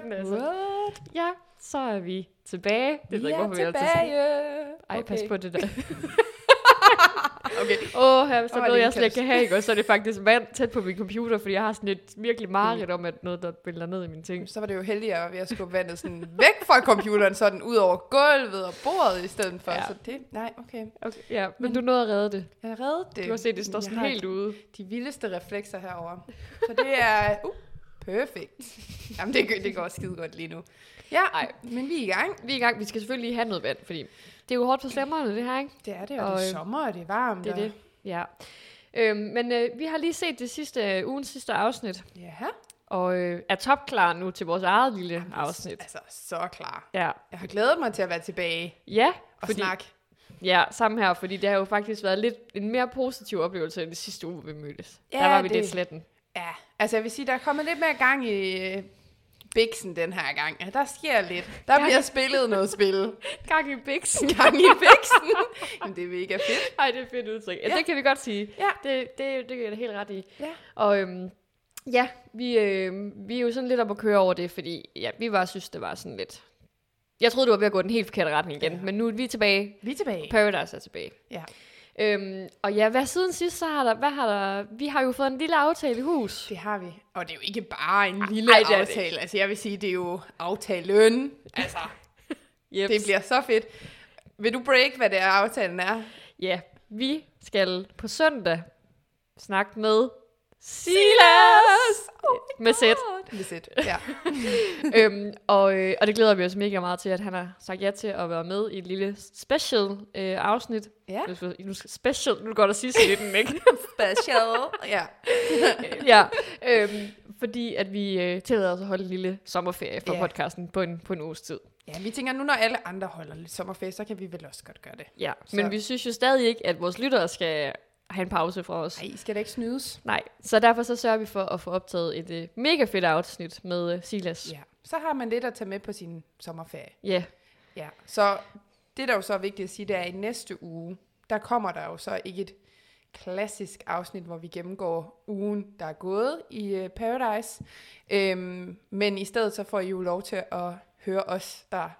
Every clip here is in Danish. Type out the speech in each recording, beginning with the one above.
Den. Den altså. What? Ja, så er vi tilbage. Det ved Vi jeg ikke, er hvorfor vi altid tilbage. Ej, pas på det der. Okay. Åh, oh, her, hvis der er det noget, jeg slet ikke kan have, ikke? Og så er det faktisk vand tæt på min computer, fordi jeg har sådan et virkelig mareridt om, at noget, der billeder ned i mine ting. Så var det jo var ved at skubbe vandet sådan væk fra computeren, sådan ud over gulvet og bordet i stedet for. Ja. Så det, nej, okay. Okay, ja, men du nåede at redde det. Jeg har reddet det. Du har set, det står sådan helt ude. De vildeste reflekser herover. Så det er uh, perfekt. Jamen, det, det går skide godt lige nu. Ja, Ej. men vi er i gang. Vi er i gang. Vi skal selvfølgelig lige have noget vand, fordi det er jo hårdt for stemmerne, det her, ikke? Det er det, og, Og, det er øh, sommer, og det er varmt. Det er og... det. Ja. Øhm, men øh, vi har lige set det sidste øh, ugens sidste afsnit, Ja, og øh, er topklar nu til vores eget lille afsnit. altså så klar. Ja, Jeg har glædet mig til at være tilbage ja og fordi, snakke. ja sammen her, fordi det har jo faktisk været lidt en mere positiv oplevelse end det sidste uge, vi mødtes. Ja, der var vi det- lidt sletten. Ja, altså jeg vil sige, der er kommet lidt mere gang i øh, Bixen den her gang. Der sker lidt. Der bliver spillet noget spil. Gang i biksen. Gang i Bixen. Jamen, det er mega fedt. Ej, det er et fedt udtryk. Ja, det kan vi godt sige. Ja. Det, det, det er jeg da helt ret i. Ja. Og øhm, ja, vi, øh, vi er jo sådan lidt op at køre over det, fordi ja, vi var synes, det var sådan lidt... Jeg troede, det var ved at gå den helt forkerte retning igen, ja. men nu er vi tilbage. Vi er tilbage. Paradise er tilbage. Ja. Øhm, og ja, hvad siden sidst, så har der, hvad har der, vi har jo fået en lille aftale i hus. Det har vi. Og det er jo ikke bare en lille Ej, aftale. Altså jeg vil sige, det er jo aftalen. Altså, Yep. det bliver så fedt. Vil du break, hvad det er, aftalen er? Ja, vi skal på søndag snakke med Silas! med sæt. Med sæt, ja. øhm, og, øh, og det glæder vi os mega meget til, at han har sagt ja til at være med i et lille special øh, afsnit. Ja. Nu special, nu er godt at sige sig lidt, ikke? Special. Ja. ja, øhm, fordi at vi øh, tillader os at holde en lille sommerferie for Ja. podcasten på en, på en uges tid. Ja, vi tænker, nu når alle andre holder lidt sommerferie, så kan vi vel også godt gøre det. Ja, Så- men vi synes jo stadig ikke, at vores lyttere skal have en pause fra os. Nej, I skal da ikke snydes. Nej, så derfor så sørger vi for at få optaget et øh, mega fedt afsnit med øh, Silas. Ja. Så har man lidt at tage med på sin sommerferie. Ja, Ja. Så det, der jo så er vigtigt at sige, det er, at i næste uge, der kommer der jo så ikke et klassisk afsnit, hvor vi gennemgår ugen, der er gået i uh, Paradise. Øhm, men i stedet så får I jo lov til at høre os, der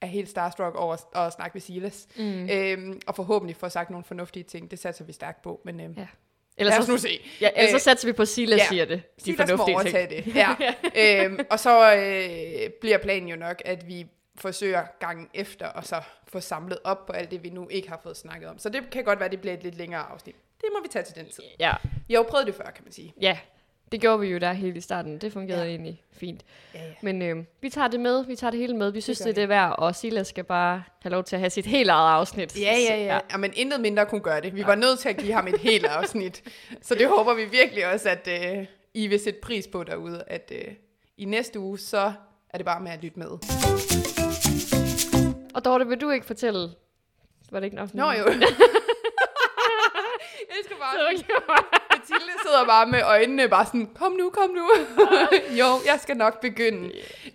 er helt starstruck over at snakke med Silas. mm. Øhm, og forhåbentlig få sagt nogle fornuftige ting. Det satser vi stærkt på. Men øhm, Ja. Ellers lad os nu så, se. ja, ellers så Øh, satser vi på, Silas ja. siger det. De Silas må fornuftige ting. overtage det. Ja. øhm, og så øh, bliver planen jo nok, at vi forsøger gangen efter, og så få samlet op på alt det, vi nu ikke har fået snakket om. Så det kan godt være, det bliver et lidt længere afsnit. Det må vi tage til den tid. Ja, Vi har jo prøvet det før, kan man sige. ja. Det gjorde vi jo der helt i starten. Det fungerede Ja. ja. egentlig fint. Ja, ja. Men øh, vi tager det med. Vi tager det hele med. Vi synes, gør det, det er værd. Og Silas skal bare have lov til at have sit helt eget afsnit. Ja, ja, ja. ja. Men intet mindre kunne gøre det. Vi var nødt til at give ham et helt afsnit. Så det håber vi virkelig også, at øh, I vil sætte pris på derude, at øh, i næste uge, så er det bare med at lytte med. Og Dorte, vil du ikke fortælle... Var det ikke nok? Nå jo. jeg skal bare sidder bare med øjnene bare sådan, kom nu, kom nu. jo, jeg skal nok begynde.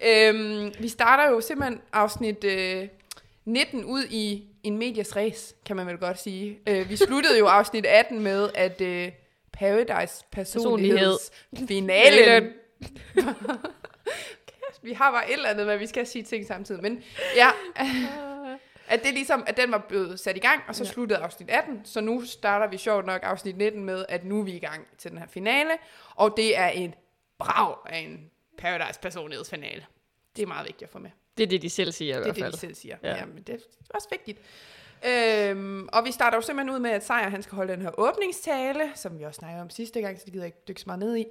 Øhm, vi starter jo simpelthen afsnit øh, 19 ud i en medias race, kan man vel godt sige. Øh, vi sluttede jo afsnit 18 med, at øh, Paradise personlighedsfinalen. vi har bare et eller andet at vi skal sige ting samtidig. Men ja, at det ligesom, at den var blevet sat i gang, og så Ja. sluttede afsnit 18, så nu starter vi sjovt nok afsnit 19 med, at nu er vi i gang til den her finale, og det er en brav af en Paradise personlighedsfinale. Det er meget vigtigt at få med. Det er det, de selv siger i Det er hvert det, fald. de selv siger. Ja. Ja. men det er også vigtigt. Øhm, og vi starter jo simpelthen ud med, at Sejr han skal holde den her åbningstale, som vi også snakkede om sidste gang, så det gider jeg ikke dykke så meget ned i.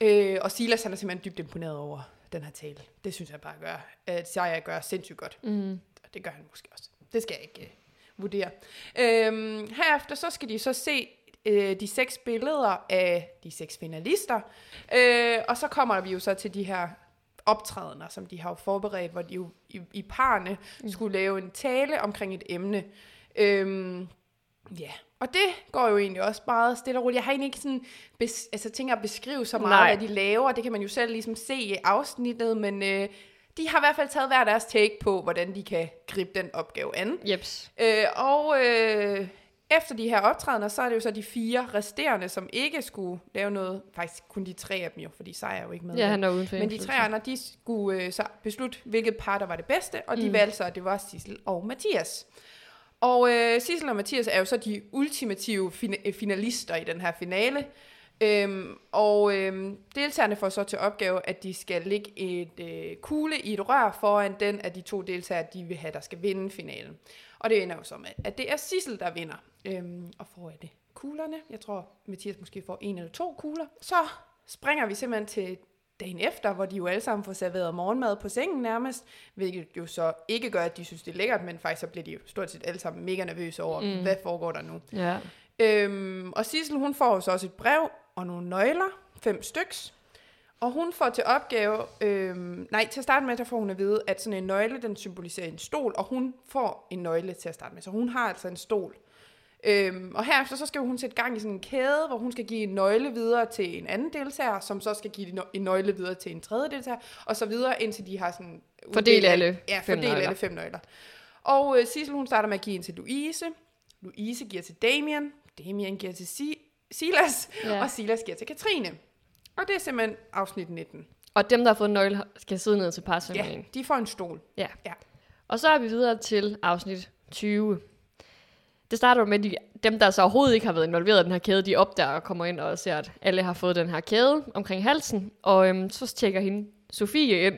Øh, og Silas han er simpelthen dybt imponeret over den her tale. Det synes jeg bare gør, at Sejr gør sindssygt godt. Mm. Og det gør han måske også. Det skal jeg ikke uh, vurdere. Øhm, herefter så skal de så se øh, de seks billeder af de seks finalister, øh, og så kommer vi jo så til de her optrædener, som de har jo forberedt, hvor de jo i, i parne mm. skulle lave en tale omkring et emne. Øhm, ja, og det går jo egentlig også meget stille og roligt. Jeg har egentlig ikke sådan, bes, altså tænker at beskrive så meget, Nej. hvad de laver. Det kan man jo selv ligesom se i afsnittet, men øh, de har i hvert fald taget hver deres take på, hvordan de kan gribe den opgave an. Jeps. Øh, og øh, efter de her optrædener, så er det jo så de fire resterende, som ikke skulle lave noget. Faktisk kun de tre af dem jo, fordi Sejr er jo ikke med. Ja, han er uden for Men de tre andre, de skulle øh, så beslutte, hvilket par, der var det bedste, og de mm. valgte så, at det var Sissel og Mathias. Og øh, Sissel og Mathias er jo så de ultimative fin- finalister i den her finale. Øhm, og øhm, deltagerne får så til opgave, at de skal lægge et øh, kugle i et rør foran den af de to deltagere, de vil have, der skal vinde finalen. Og det ender jo så med, at det er Sissel, der vinder. Øhm, og får jeg det kuglerne. Jeg tror, Mathias måske får en eller to kugler. Så springer vi simpelthen til dagen efter, hvor de jo alle sammen får serveret morgenmad på sengen nærmest, hvilket jo så ikke gør, at de synes, det er lækkert, men faktisk så bliver de jo stort set alle sammen mega nervøse over, mm. hvad foregår der nu. Ja. Øhm, og Sissel, hun får jo så også et brev og nogle nøgler, fem styks, og hun får til opgave, øhm, nej, til at starte med, der får hun at vide, at sådan en nøgle, den symboliserer en stol, og hun får en nøgle til at starte med, så hun har altså en stol. Øhm, og herefter så skal hun sætte gang i sådan en kæde, hvor hun skal give en nøgle videre til en anden deltager, som så skal give en nøgle videre til en tredje deltager, og så videre, indtil de har sådan... Fordelt uddelt- alle ja, fem nøgler. alle fem nøgler. Og øh, Sissel, hun starter med at give en til Louise. Louise giver til Damien. Damien giver til si- Silas. Ja. Ja. Og Silas giver til Katrine. Og det er simpelthen afsnit 19. Og dem, der har fået nøgle, skal sidde ned til Ja, parceremonien. de får en stol. Ja. Ja. Og så er vi videre til afsnit 20. Det starter med, at de, dem, der så overhovedet ikke har været involveret i den her kæde, de opdager og kommer ind og ser, at alle har fået den her kæde omkring halsen. Og øhm, så tjekker hende Sofie ind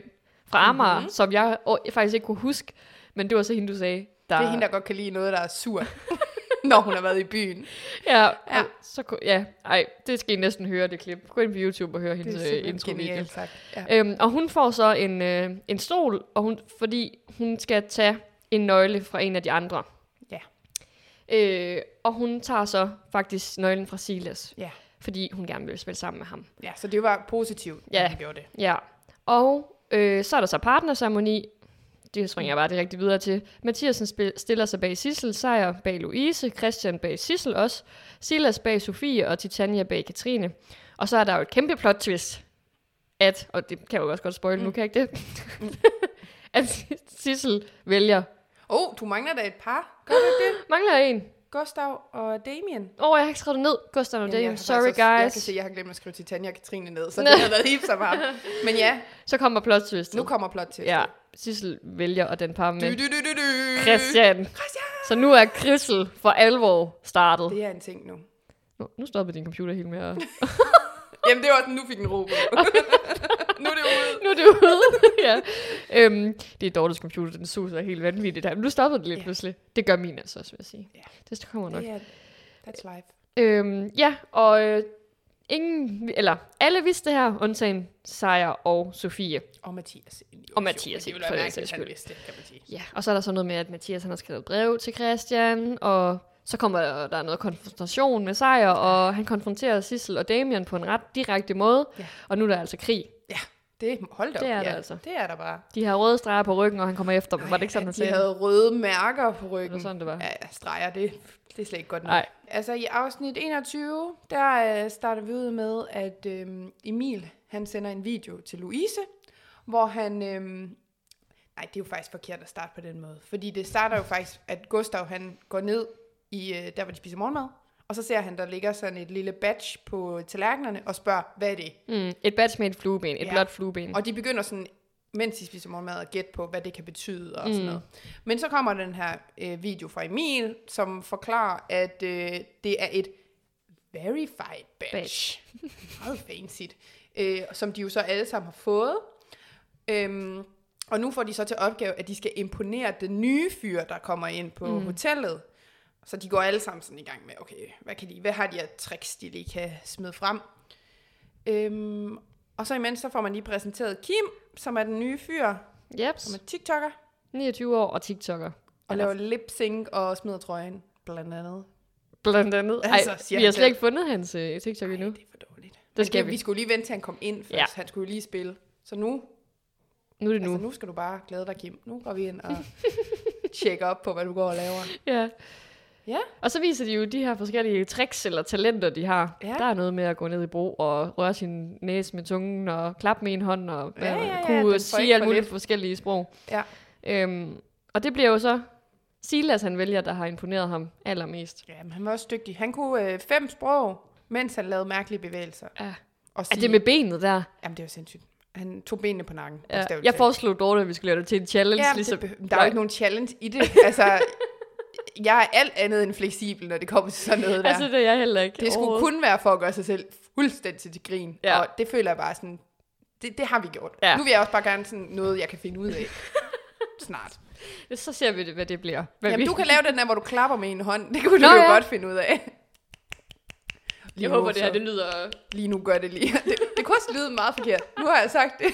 fra Amager, Mhm. mm-hmm. som jeg faktisk ikke kunne huske, men det var så hende, du sagde. Der, Det er hende, der godt kan lide noget, der er surt, når hun har været i byen. Ja, Ja. Så, ja, ej, det skal I næsten høre, det klip. Gå ind på YouTube og høre Det hendes øh, genialt sagt. Ja. Øhm, og hun får så en, øh, en stol, og hun, fordi hun skal tage en nøgle fra en af de andre. Ja. Øh, og hun tager så faktisk nøglen fra Silas, Ja. fordi hun gerne vil spille sammen med ham. ja, så det var positivt, at Ja. hun gjorde det. Ja. Og øh, så er der så partnerceremoni. Det springer jeg bare direkte videre til. Mathiasen stiller sig bag Sissel, Sejr bag Louise, Christian bag Sissel også, Silas bag Sofie og Titania bag Katrine. Og så er der jo et kæmpe plot twist, at, og det kan jeg jo også godt spoil mm. nu, kan jeg ikke det? at Sissel vælger, Åh, oh, du mangler da et par. Gør du ikke det? mangler en? Gustav og Damien. Åh, oh, jeg har ikke skrevet det ned. Gustav og Jamen, Damien. Sorry, også- Jeg guys. kan se, jeg har glemt at skrive Titania og Katrine ned, så det har været helt så meget. Men ja, Så kommer plot twist. nu kommer plot til. Ja, Sissel vælger, og den par Du, med du, du, du, du. Christian. Christian! Så nu er Krissel for alvor startet. Det er en ting nu. Nu, nu stoppede din computer helt med at... Jamen, det var den, nu fik den ro på. nu er det ude. nu er det ude. ja. øhm, det er Dortes computer, den suser helt vanvittigt her. Men nu stoppede det lige Ja. pludselig. Det gør min altså også, vil jeg sige. Ja. Det kommer nok. Det er, that's life. Øhm, ja, og øh, ingen, eller alle vidste det her, undtagen Sejr og Sofie. Og Mathias. Jo, Og Mathias, Det ville være mærkeligt, han vidste, kan man sige. Ja, og så er der så noget med, at Mathias han har skrevet et brev til Christian, og så kommer der, der er noget konfrontation med Sejr, og han konfronterer Sissel og Damien på en ret direkte måde, Ja. og nu er der altså krig. Det, hold op, Det er der ja. altså. Det er der bare. De har røde streger på ryggen, og han kommer efter dem. Var det ikke sådan, han De sagde? havde røde mærker på Det ryggen. var sådan, det var. Ja, ja, streger, det, det er slet ikke godt nok. Nej. Altså i afsnit 21, der øh, starter vi ud med, at øh, Emil, han sender en video til Louise, hvor han... Øh, nej, det er jo faktisk forkert at starte på den måde. Fordi det starter jo faktisk, at Gustav, han går ned i, øh, der hvor de spiser morgenmad, og så ser han, der ligger sådan et lille badge på tallerkenerne, og spørger, hvad er det? Mm, et badge med et flueben, et Ja. blåt flueben. Og de begynder sådan, mens de spiser morgenmad, at gætte på, hvad det kan betyde og sådan Mm. noget. Men så kommer den her øh, video fra Emil, som forklarer, at øh, det er et verified badge. Meget fancy. Øh, som de jo så alle sammen har fået. Øhm, og nu får de så til opgave, at de skal imponere den nye fyr, der kommer ind på mm. hotellet. Så de går alle sammen sådan i gang med, okay, hvad, kan de, hvad har de af tricks, de lige kan smide frem? Øhm, og så imens, så får man lige præsenteret Kim, som er den nye fyr, Jeps. som er TikToker, 29 år og TikToker. og laver lip sync og smider trøjen, blandt andet. Blandt andet. Ej, Altså, vi har slet ikke fundet hans øh, TikTok endnu. det er for dårligt. Det skal vi. Vi skulle lige vente til han kom ind først. Ja. Han skulle jo lige spille. Så nu, Nu er det nu. nu. Altså, nu skal du bare glæde dig, Kim. Nu går vi ind og tjekker op på, hvad du går og laver. Ja. Ja. Og så viser de jo de her forskellige tricks eller talenter, de har. Ja. Der er noget med at gå ned i bro og røre sin næse med tungen og klappe med en hånd og Ja, ja, ja, kunne får sige alt muligt lidt. forskellige sprog. Ja. Øhm, og det bliver jo så Silas, han vælger, der har imponeret ham allermest. Ja, men han var også dygtig. Han kunne øh, fem sprog, mens han lavede mærkelige bevægelser. Ja. Og Er sige, det med benet der? Jamen, det var sindssygt. Han tog benene på nakken. Ja. Jeg foreslog Dorte, at vi skulle lave det til en challenge. Ja, ligesom, det, der er jo ikke nogen challenge i det. Altså, jeg er alt andet end fleksibel, når det kommer til sådan noget der. Altså, det er jeg heller ikke. det skulle kun være for at gøre sig selv fuldstændig til grin. Ja. Og det føler jeg bare sådan, det, det har vi gjort. Ja. Nu vil jeg også bare gerne sådan noget, jeg kan finde ud af. Snart. Så ser vi, det, hvad det bliver. Hvad Jamen, vi... du kan lave den der, hvor du klapper med en hånd. Det kunne Nå, du jo ja. godt finde ud af. Lige Jeg nu, håber, det her det lyder... Lige nu gør det lige. Det, det kunne også lyde meget forkert. Nu har jeg sagt det.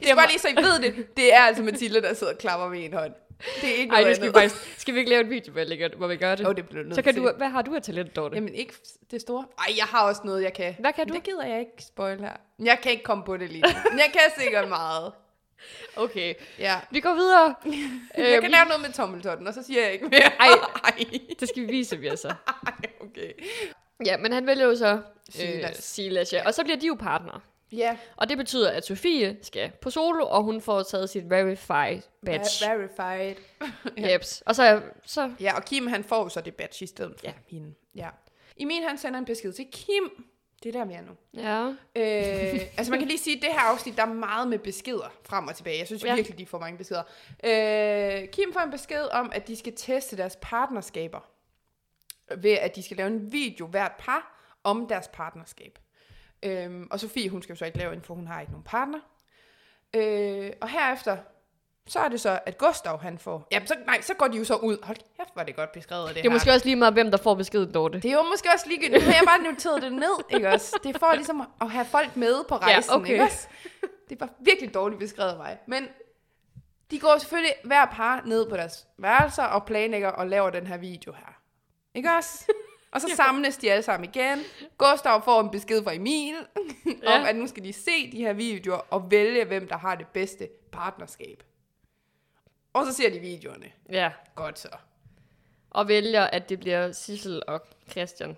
Det er bare lige så I ved det. Det er altså Mathilde, der sidder og klapper med en hånd. Det er ikke Ej, det skal vi faktisk... Skal vi ikke lave en video, hvor, lægger, hvor vi gør det? Jo, det bliver nødt så kan du... Hvad har du af talent, Dorte? Jamen ikke det store. Ej, jeg har også noget, jeg kan. Hvad kan du? Det gider jeg ikke spoil her. Jeg kan ikke komme på det lige. Men jeg kan sikkert meget. Okay. Ja. Vi går videre. Jeg kan lave noget med tommeltotten, og så siger jeg ikke mere. Ej. Ej. Det skal vi vise, vi altså. Ej, okay. Ja, men han vælger jo så Silas. Øh, Silas ja. Og så bliver de jo partner. Ja, Og det betyder, at Sofie skal på solo, og hun får taget sit Verify badge. ver- verified. Ja. Jeps. Og så, så Ja, og Kim han får så det badge i stedet for Ja. ja. hende. Ja. Emil han sender en besked til Kim. Det er der, vi er nu. ja. Øh, altså man kan lige sige, at det her afsnit, der er meget med beskeder frem og tilbage. Jeg synes Ja. ja. virkelig, de får mange beskeder. Øh, Kim får en besked om, at de skal teste deres partnerskaber. Ved at de skal lave en video hvert par om deres partnerskab. Øh, og Sofie, hun skal jo så ikke lave en, for hun har ikke nogen partner. Øh, og herefter, så er det så, at Gustav han får... Jamen, så, nej, så går de jo så ud. Hold kæft, var det godt beskrevet det, Det er her. måske også lige meget, hvem der får beskeden, Dorte. Det er jo måske også ligegyldigt. Nu har jeg bare noteret det ned, ikke også? Det er for ligesom at have folk med på rejsen, Ja, okay. ikke også? Det var virkelig dårligt beskrevet mig. Men de går selvfølgelig hver par ned på deres værelser og planlægger og laver den her video her. Ikke også? Og så samles de alle sammen igen. Gustav får en besked fra Emil Ja. om, at nu skal de se de her videoer og vælge, hvem der har det bedste partnerskab. Og så ser de videoerne. Ja. Godt så. Og vælger, at det bliver Sissel og Christian,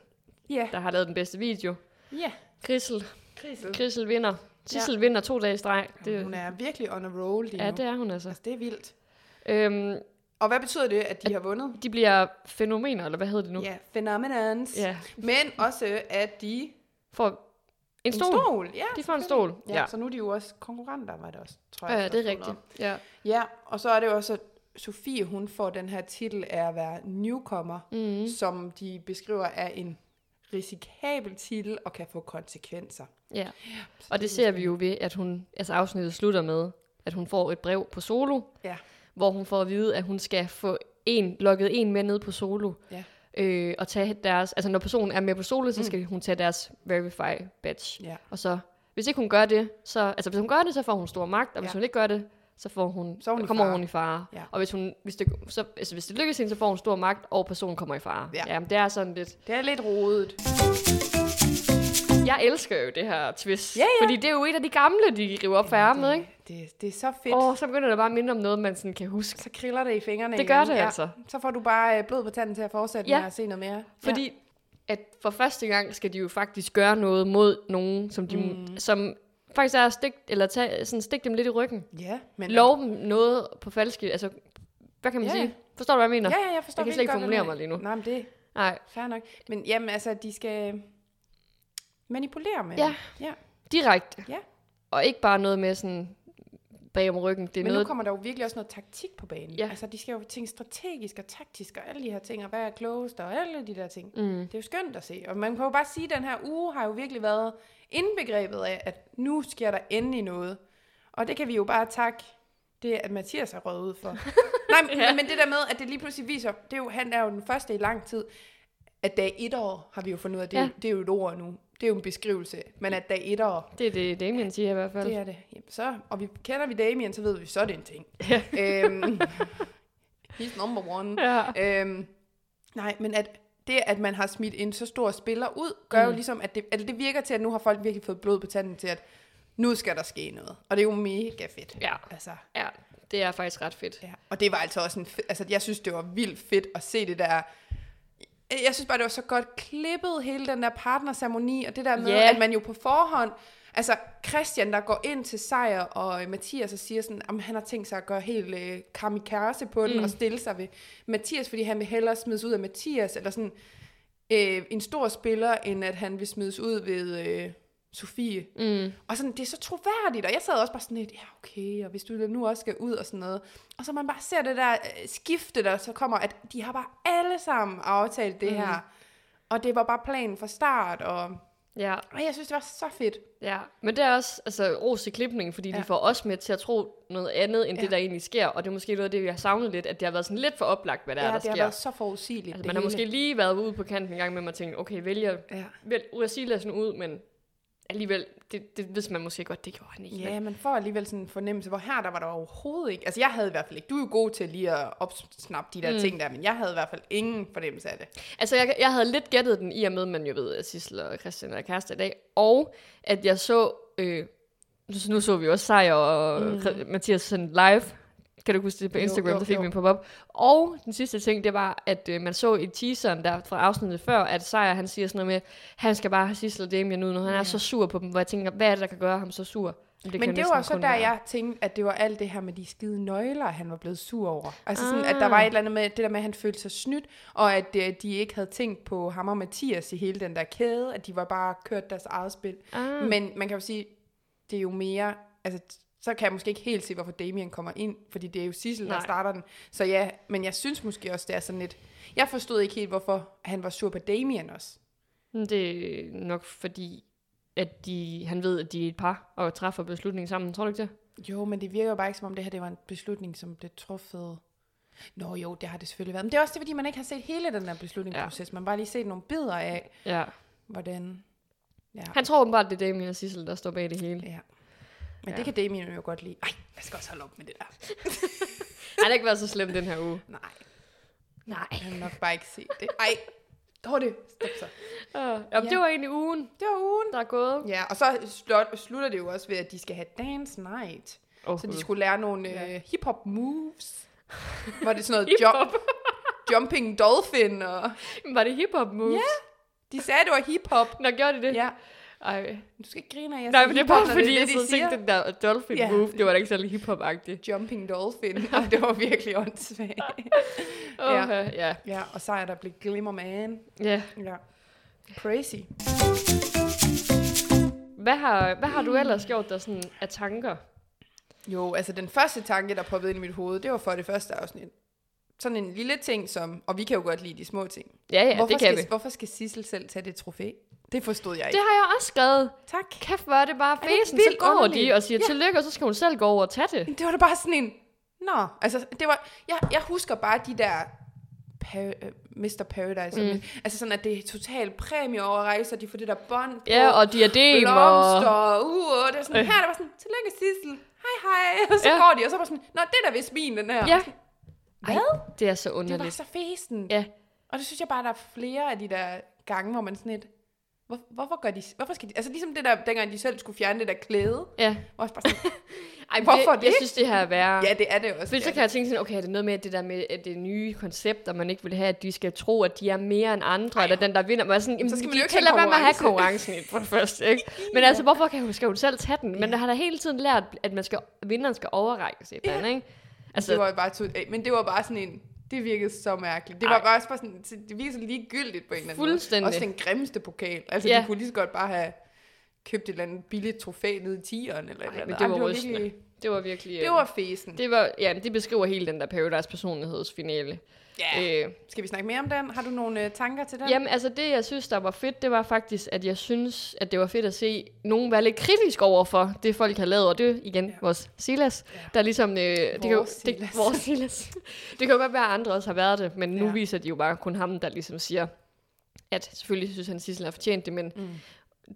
Ja. der har lavet den bedste video. Ja. Krissel. Krisel. Krissel vinder. Sissel ja. vinder to dage i streg. Det, Hun er virkelig on a roll lige ja, nu. det er hun altså. Altså, det er vildt. Øhm, Og hvad betyder det, at de har vundet? de bliver fænomener, eller hvad hedder det nu? Ja, phenomenons. ja. Men også, at de... For en stol. En stol, ja. De får en stol, Ja, ja. så nu er de jo også konkurrenter, var det også, tror Ja, jeg. ja, det er rigtigt. Ja. Ja, og så er det jo også, at Sofie, hun får den her titel af at være newcomer, Mm. som de beskriver er en risikabel titel og kan få konsekvenser. ja. Så Og det er ser vi jo ved, at hun, altså afsnittet slutter med, at hun får et brev på solo, Ja. Hvor hun får at vide, at hun skal få en, lukket en med ned på solo, Ja. øh, og tage deres, altså når personen er med på solo, så Mm. skal hun tage deres Verify badge. Ja. Og så, hvis ikke hun gør det, så, altså hvis hun gør det, så får hun stor magt, og hvis Ja. hun ikke gør det, så får hun, Så hun kommer fare. hun i fare. Ja. Og hvis, hun, hvis, det, så, altså hvis det lykkes hende, så får hun stor magt, og personen kommer i fare. Ja. Jamen, det er sådan lidt... Det er lidt rodet. Jeg elsker jo det her twist, Ja, ja. fordi det er jo et af de gamle, de river op for ærmet, ikke? Det, det er så fedt. Åh, så begynder det bare at minde om noget, man sådan kan huske. Så kriller det i fingrene Det gør igen. det altså. Så får du bare øh, blod på tanden til at fortsætte Ja. med at se noget mere. Fordi at for første gang skal de jo faktisk gøre noget mod nogen, som, de, mm. som faktisk er at stik, eller tage, sådan stik dem lidt i ryggen. Ja, ja men... Lov dem noget på falske, altså, hvad kan man Ja, sige? ja. Forstår du, hvad jeg mener? Ja, ja, jeg forstår Jeg kan slet ikke formulere mig lige nu. Nej, men det Nej, fair nok. Men jamen, altså, de skal manipulere med Ja. ja. direkte. Ja. Og ikke bare noget med sådan bag om ryggen. Det er Men noget, nu kommer der jo virkelig også noget taktik på banen. Ja. Altså, de skal jo tænke strategisk og taktisk og alle de her ting, og hvad er klogest og alle de der ting. mm, Det er jo skønt at se. Og man kan jo bare sige, at den her uge har jo virkelig været indbegrebet af, at nu sker der endelig noget. Og det kan vi jo bare takke det, at Mathias er røget ud for. Nej, men, Ja. men det der med, at det lige pludselig viser, det er jo, han er jo den første i lang tid, at dag et år har vi jo fundet ud af, det. Ja. det er jo et ord nu. Det er jo en beskrivelse. Men at dag et år, det er det, Damien siger i hvert fald. det er det. Jamen, så, og vi kender vi Damien, så ved vi, så er det en ting. Ja. øhm, he's number one. Ja. Øhm, Nej, men at det, at man har smidt en så stor spiller ud, gør mm. jo ligesom, at det, at det virker til, at nu har folk virkelig fået blod på tanden til, at nu skal der ske noget. Og det er jo mega fedt. Ja. Altså, Ja, det er faktisk ret fedt. ja. Og det var altså også en fed, altså jeg synes, det var vildt fedt at se det der, jeg synes bare, det var så godt klippet, hele den der partnerceremoni, og det der med, Ja. at man jo på forhånd, altså Christian, der går ind til sejr, og øh, Mathias og siger sådan, om han har tænkt sig at gøre helt øh, kamikaze på den, mm. og stille sig ved Mathias, fordi han vil hellere smides ud af Mathias, eller sådan øh, en stor spiller, end at han vil smides ud ved øh, Sofie. Mm. Og sådan, det er så troværdigt, og jeg sad også bare sådan lidt, ja okay, og hvis du nu også skal ud og sådan noget. Og så man bare ser det der øh, skifte, der så kommer, at de har bare alle sammen aftalt det mm. her. Og det var bare planen fra start, og, Ja, og jeg synes, det var så fedt. ja. Men det er også altså, ros i klipningen, fordi ja. Ja. de får os med til at tro noget andet, end ja. Ja. det, der egentlig sker. Og det er måske noget af det, vi har savnet lidt, at det har været sådan lidt for oplagt, hvad der Ja, er, der det har sker. været så forudsigeligt. Altså, man har hele. måske lige været ude på kanten en gang med, at man tænkte, okay, vælger Ja. vel, Urasilasen ud, men alligevel, det, det vidste man måske godt, det gjorde han ikke. Ja, man får alligevel sådan en fornemmelse, hvor her der var der overhovedet ikke. Altså jeg havde i hvert fald ikke, du er jo god til lige at opsnappe de der mm. ting der, men jeg havde i hvert fald ingen fornemmelse af det. Altså, jeg, jeg havde lidt gættet den i og med, man jo ved, at Sissel og Christian er kæreste i dag, og at jeg så, øh, nu, nu så vi også Sejr og mm. Mathias sendt live, kan du huske det på Jo, Instagram, jo, der fik jo. vi en pop-up. Og den sidste ting, det var, at øh, man så i teaseren der fra afsnittet før, at Sejr, han siger sådan noget med, han skal bare have Sissel og Damien ud, når han ja. er så sur på dem, hvor jeg tænker, hvad er det, der kan gøre ham så sur? Men Det men det jo var så der, være- jeg tænkte, at det var alt det her med de skide nøgler, han var blevet sur over. Altså sådan, Ah. at der var et eller andet med, det der med, at han følte sig snydt, og at øh, de ikke havde tænkt på ham og Mathias i hele den der kæde, at de var bare kørt deres eget spil. Ah. Men man kan jo sige, det er jo mere, altså så kan jeg måske ikke helt se, hvorfor Damien kommer ind, fordi det er jo Sissel, der starter den. Så ja, men jeg synes måske også, det er sådan lidt, jeg forstod ikke helt, hvorfor han var sur på Damien også. Det er nok fordi, at de, han ved, at de er et par, og træffer beslutningen sammen. Tror du ikke det? Jo, men det virker jo bare ikke, som om det her det var en beslutning, som blev truffet. Nå jo, det har det selvfølgelig været. Men det er også det, fordi man ikke har set hele den der beslutningsproces. Ja. Man har bare lige set nogle bidder af, Ja. hvordan... Ja, Han tror åbenbart, det er Damien og Sissel, der står bag det hele. ja. Men Ja. ja. det kan Damien jo godt lide. Ej, jeg skal også holde op med det der. Han har ikke været så slem den her uge. Nej, Nej. jeg har nok bare ikke set det. Ej, Dorte, stop så. Uh, ja, Ja. Det var egentlig ugen, Det var ugen. der er gået. Ja, og så slut, slutter det jo også ved, at de skal have dance night. Oh, Så de skulle lære nogle Ja. øh, hip-hop moves. Var det sådan noget jump, jumping dolphin, og Var det hip-hop moves? Ja. de sagde, det var hip-hop. Nå, gjorde de det? Ja, Ej. du skal ikke grine af, jeg Nej, men det er bare fordi, det jeg siger. tænkte, den der dolphin Ja. move, det var da ikke særlig hip-hop-agtigt. Jumping dolphin, og det var virkelig åndssvagt. Ja. ja. ja, og så er der blevet glimmer man. ja. Ja. Crazy. Hvad har, hvad har du ellers gjort der sådan af tanker? Jo, altså den første tanke, der poppede ind i mit hoved, det var for det første afsnit. Sådan en lille ting som, og vi kan jo godt lide de små ting. Ja, ja, hvorfor, det kan skal, vi. hvorfor skal Sissel selv tage det trofæ? Det forstod jeg Det ikke. har jeg også skrevet. Tak. Kæft, hvor er det bare det fæsen. Så går underligt? de og siger Ja. tillykke, og så skal hun selv gå over og tage det. Det var da bare sådan en, nå, altså det var, jeg, jeg husker bare de der par, øh, Mr. Paradise, mm. altså sådan, at det er totalt præmieoverrejser, de får det der bånd på, Ja, og diadem og... blomster, og uh, og det er sådan, Øh. her der var sådan, tillykke Sissel, hej hej, og så Ja. går de, og så var sådan, nå, det er da vist min, den her. Ja. Hvad? Det er så Det var underligt. så fæsen. Ja. Og det synes jeg bare, der er flere af de der gange, hvor man sådan lidt, hvor, hvorfor gør de, hvorfor skal de, altså ligesom det der, dengang de selv skulle fjerne det der klæde, Ja. hvor bare sådan, Ej, Hvorfor det, det? Jeg synes, det her er værre. ja, det er det også. Fordi så kan jeg tænke sådan, okay, er det noget med det der med det nye koncept, og man ikke vil have, at de skal tro, at de er mere end andre, eller den, der vinder. Men sådan, jamen, Så skal man jo ikke have være med at have konkurrence. konkurrencen for det første, ikke? Men altså, hvorfor kan hun, skal hun selv tage den? Men Ja. der har da hele tiden lært, at man skal, vinderen skal overrækkes et eller andet, ikke? Altså, det var bare to, men det var bare sådan en, det virkede så mærkeligt. Det Ej. var bare også bare sådan, det virkede så ligegyldigt på en eller anden Fuldstændig. måde. Også den grimmeste pokal. Altså, Ja. de kunne lige så godt bare have købt et eller andet billigt trofæ nede i tieren, eller et eller andet. det var Ej, rystende. virkelig, Det var virkelig... det øh, var fesen. det var, ja, det beskriver hele den der Paradise personlighedsfinale. Ja. Øh, Skal vi snakke mere om den? Har du nogle øh, tanker til den? Jamen, altså det, jeg synes, der var fedt, det var faktisk, at jeg synes, at det var fedt at se nogen være lidt kritisk over for det, folk har lavet, og det igen ja. vores Silas, ja. der ligesom... Øh, det kan jo, Vores det, Silas. vores Silas. det kan jo godt være, at andre også har været det, men nu Ja. viser de jo bare kun ham, der ligesom siger, at selvfølgelig synes han, Sissel har fortjent det, men Mm.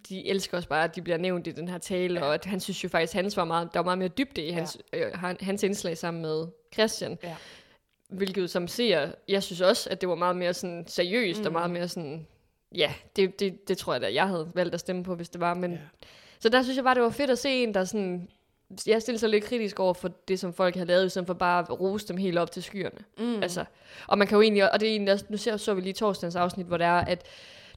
de elsker også bare, at de bliver nævnt i den her tale, ja. og at han synes jo faktisk, hans var meget, der var meget mere dybde i hans, øh, han- hans indslag sammen med Christian. Ja. Hvilket som ser, jeg synes også, at det var meget mere sådan seriøst, mm. og meget mere sådan, ja, det, det, det tror jeg da, jeg havde valgt at stemme på, hvis det var, men... Ja. Så der synes jeg bare, det var fedt at se en, der sådan... Jeg stillede sig lidt kritisk over for det, som folk havde lavet, i stedet for bare at rose dem helt op til skyerne. Mm. Altså, og man kan jo egentlig, og det er egentlig nu ser, så vi lige torsdagens afsnit, hvor det er, at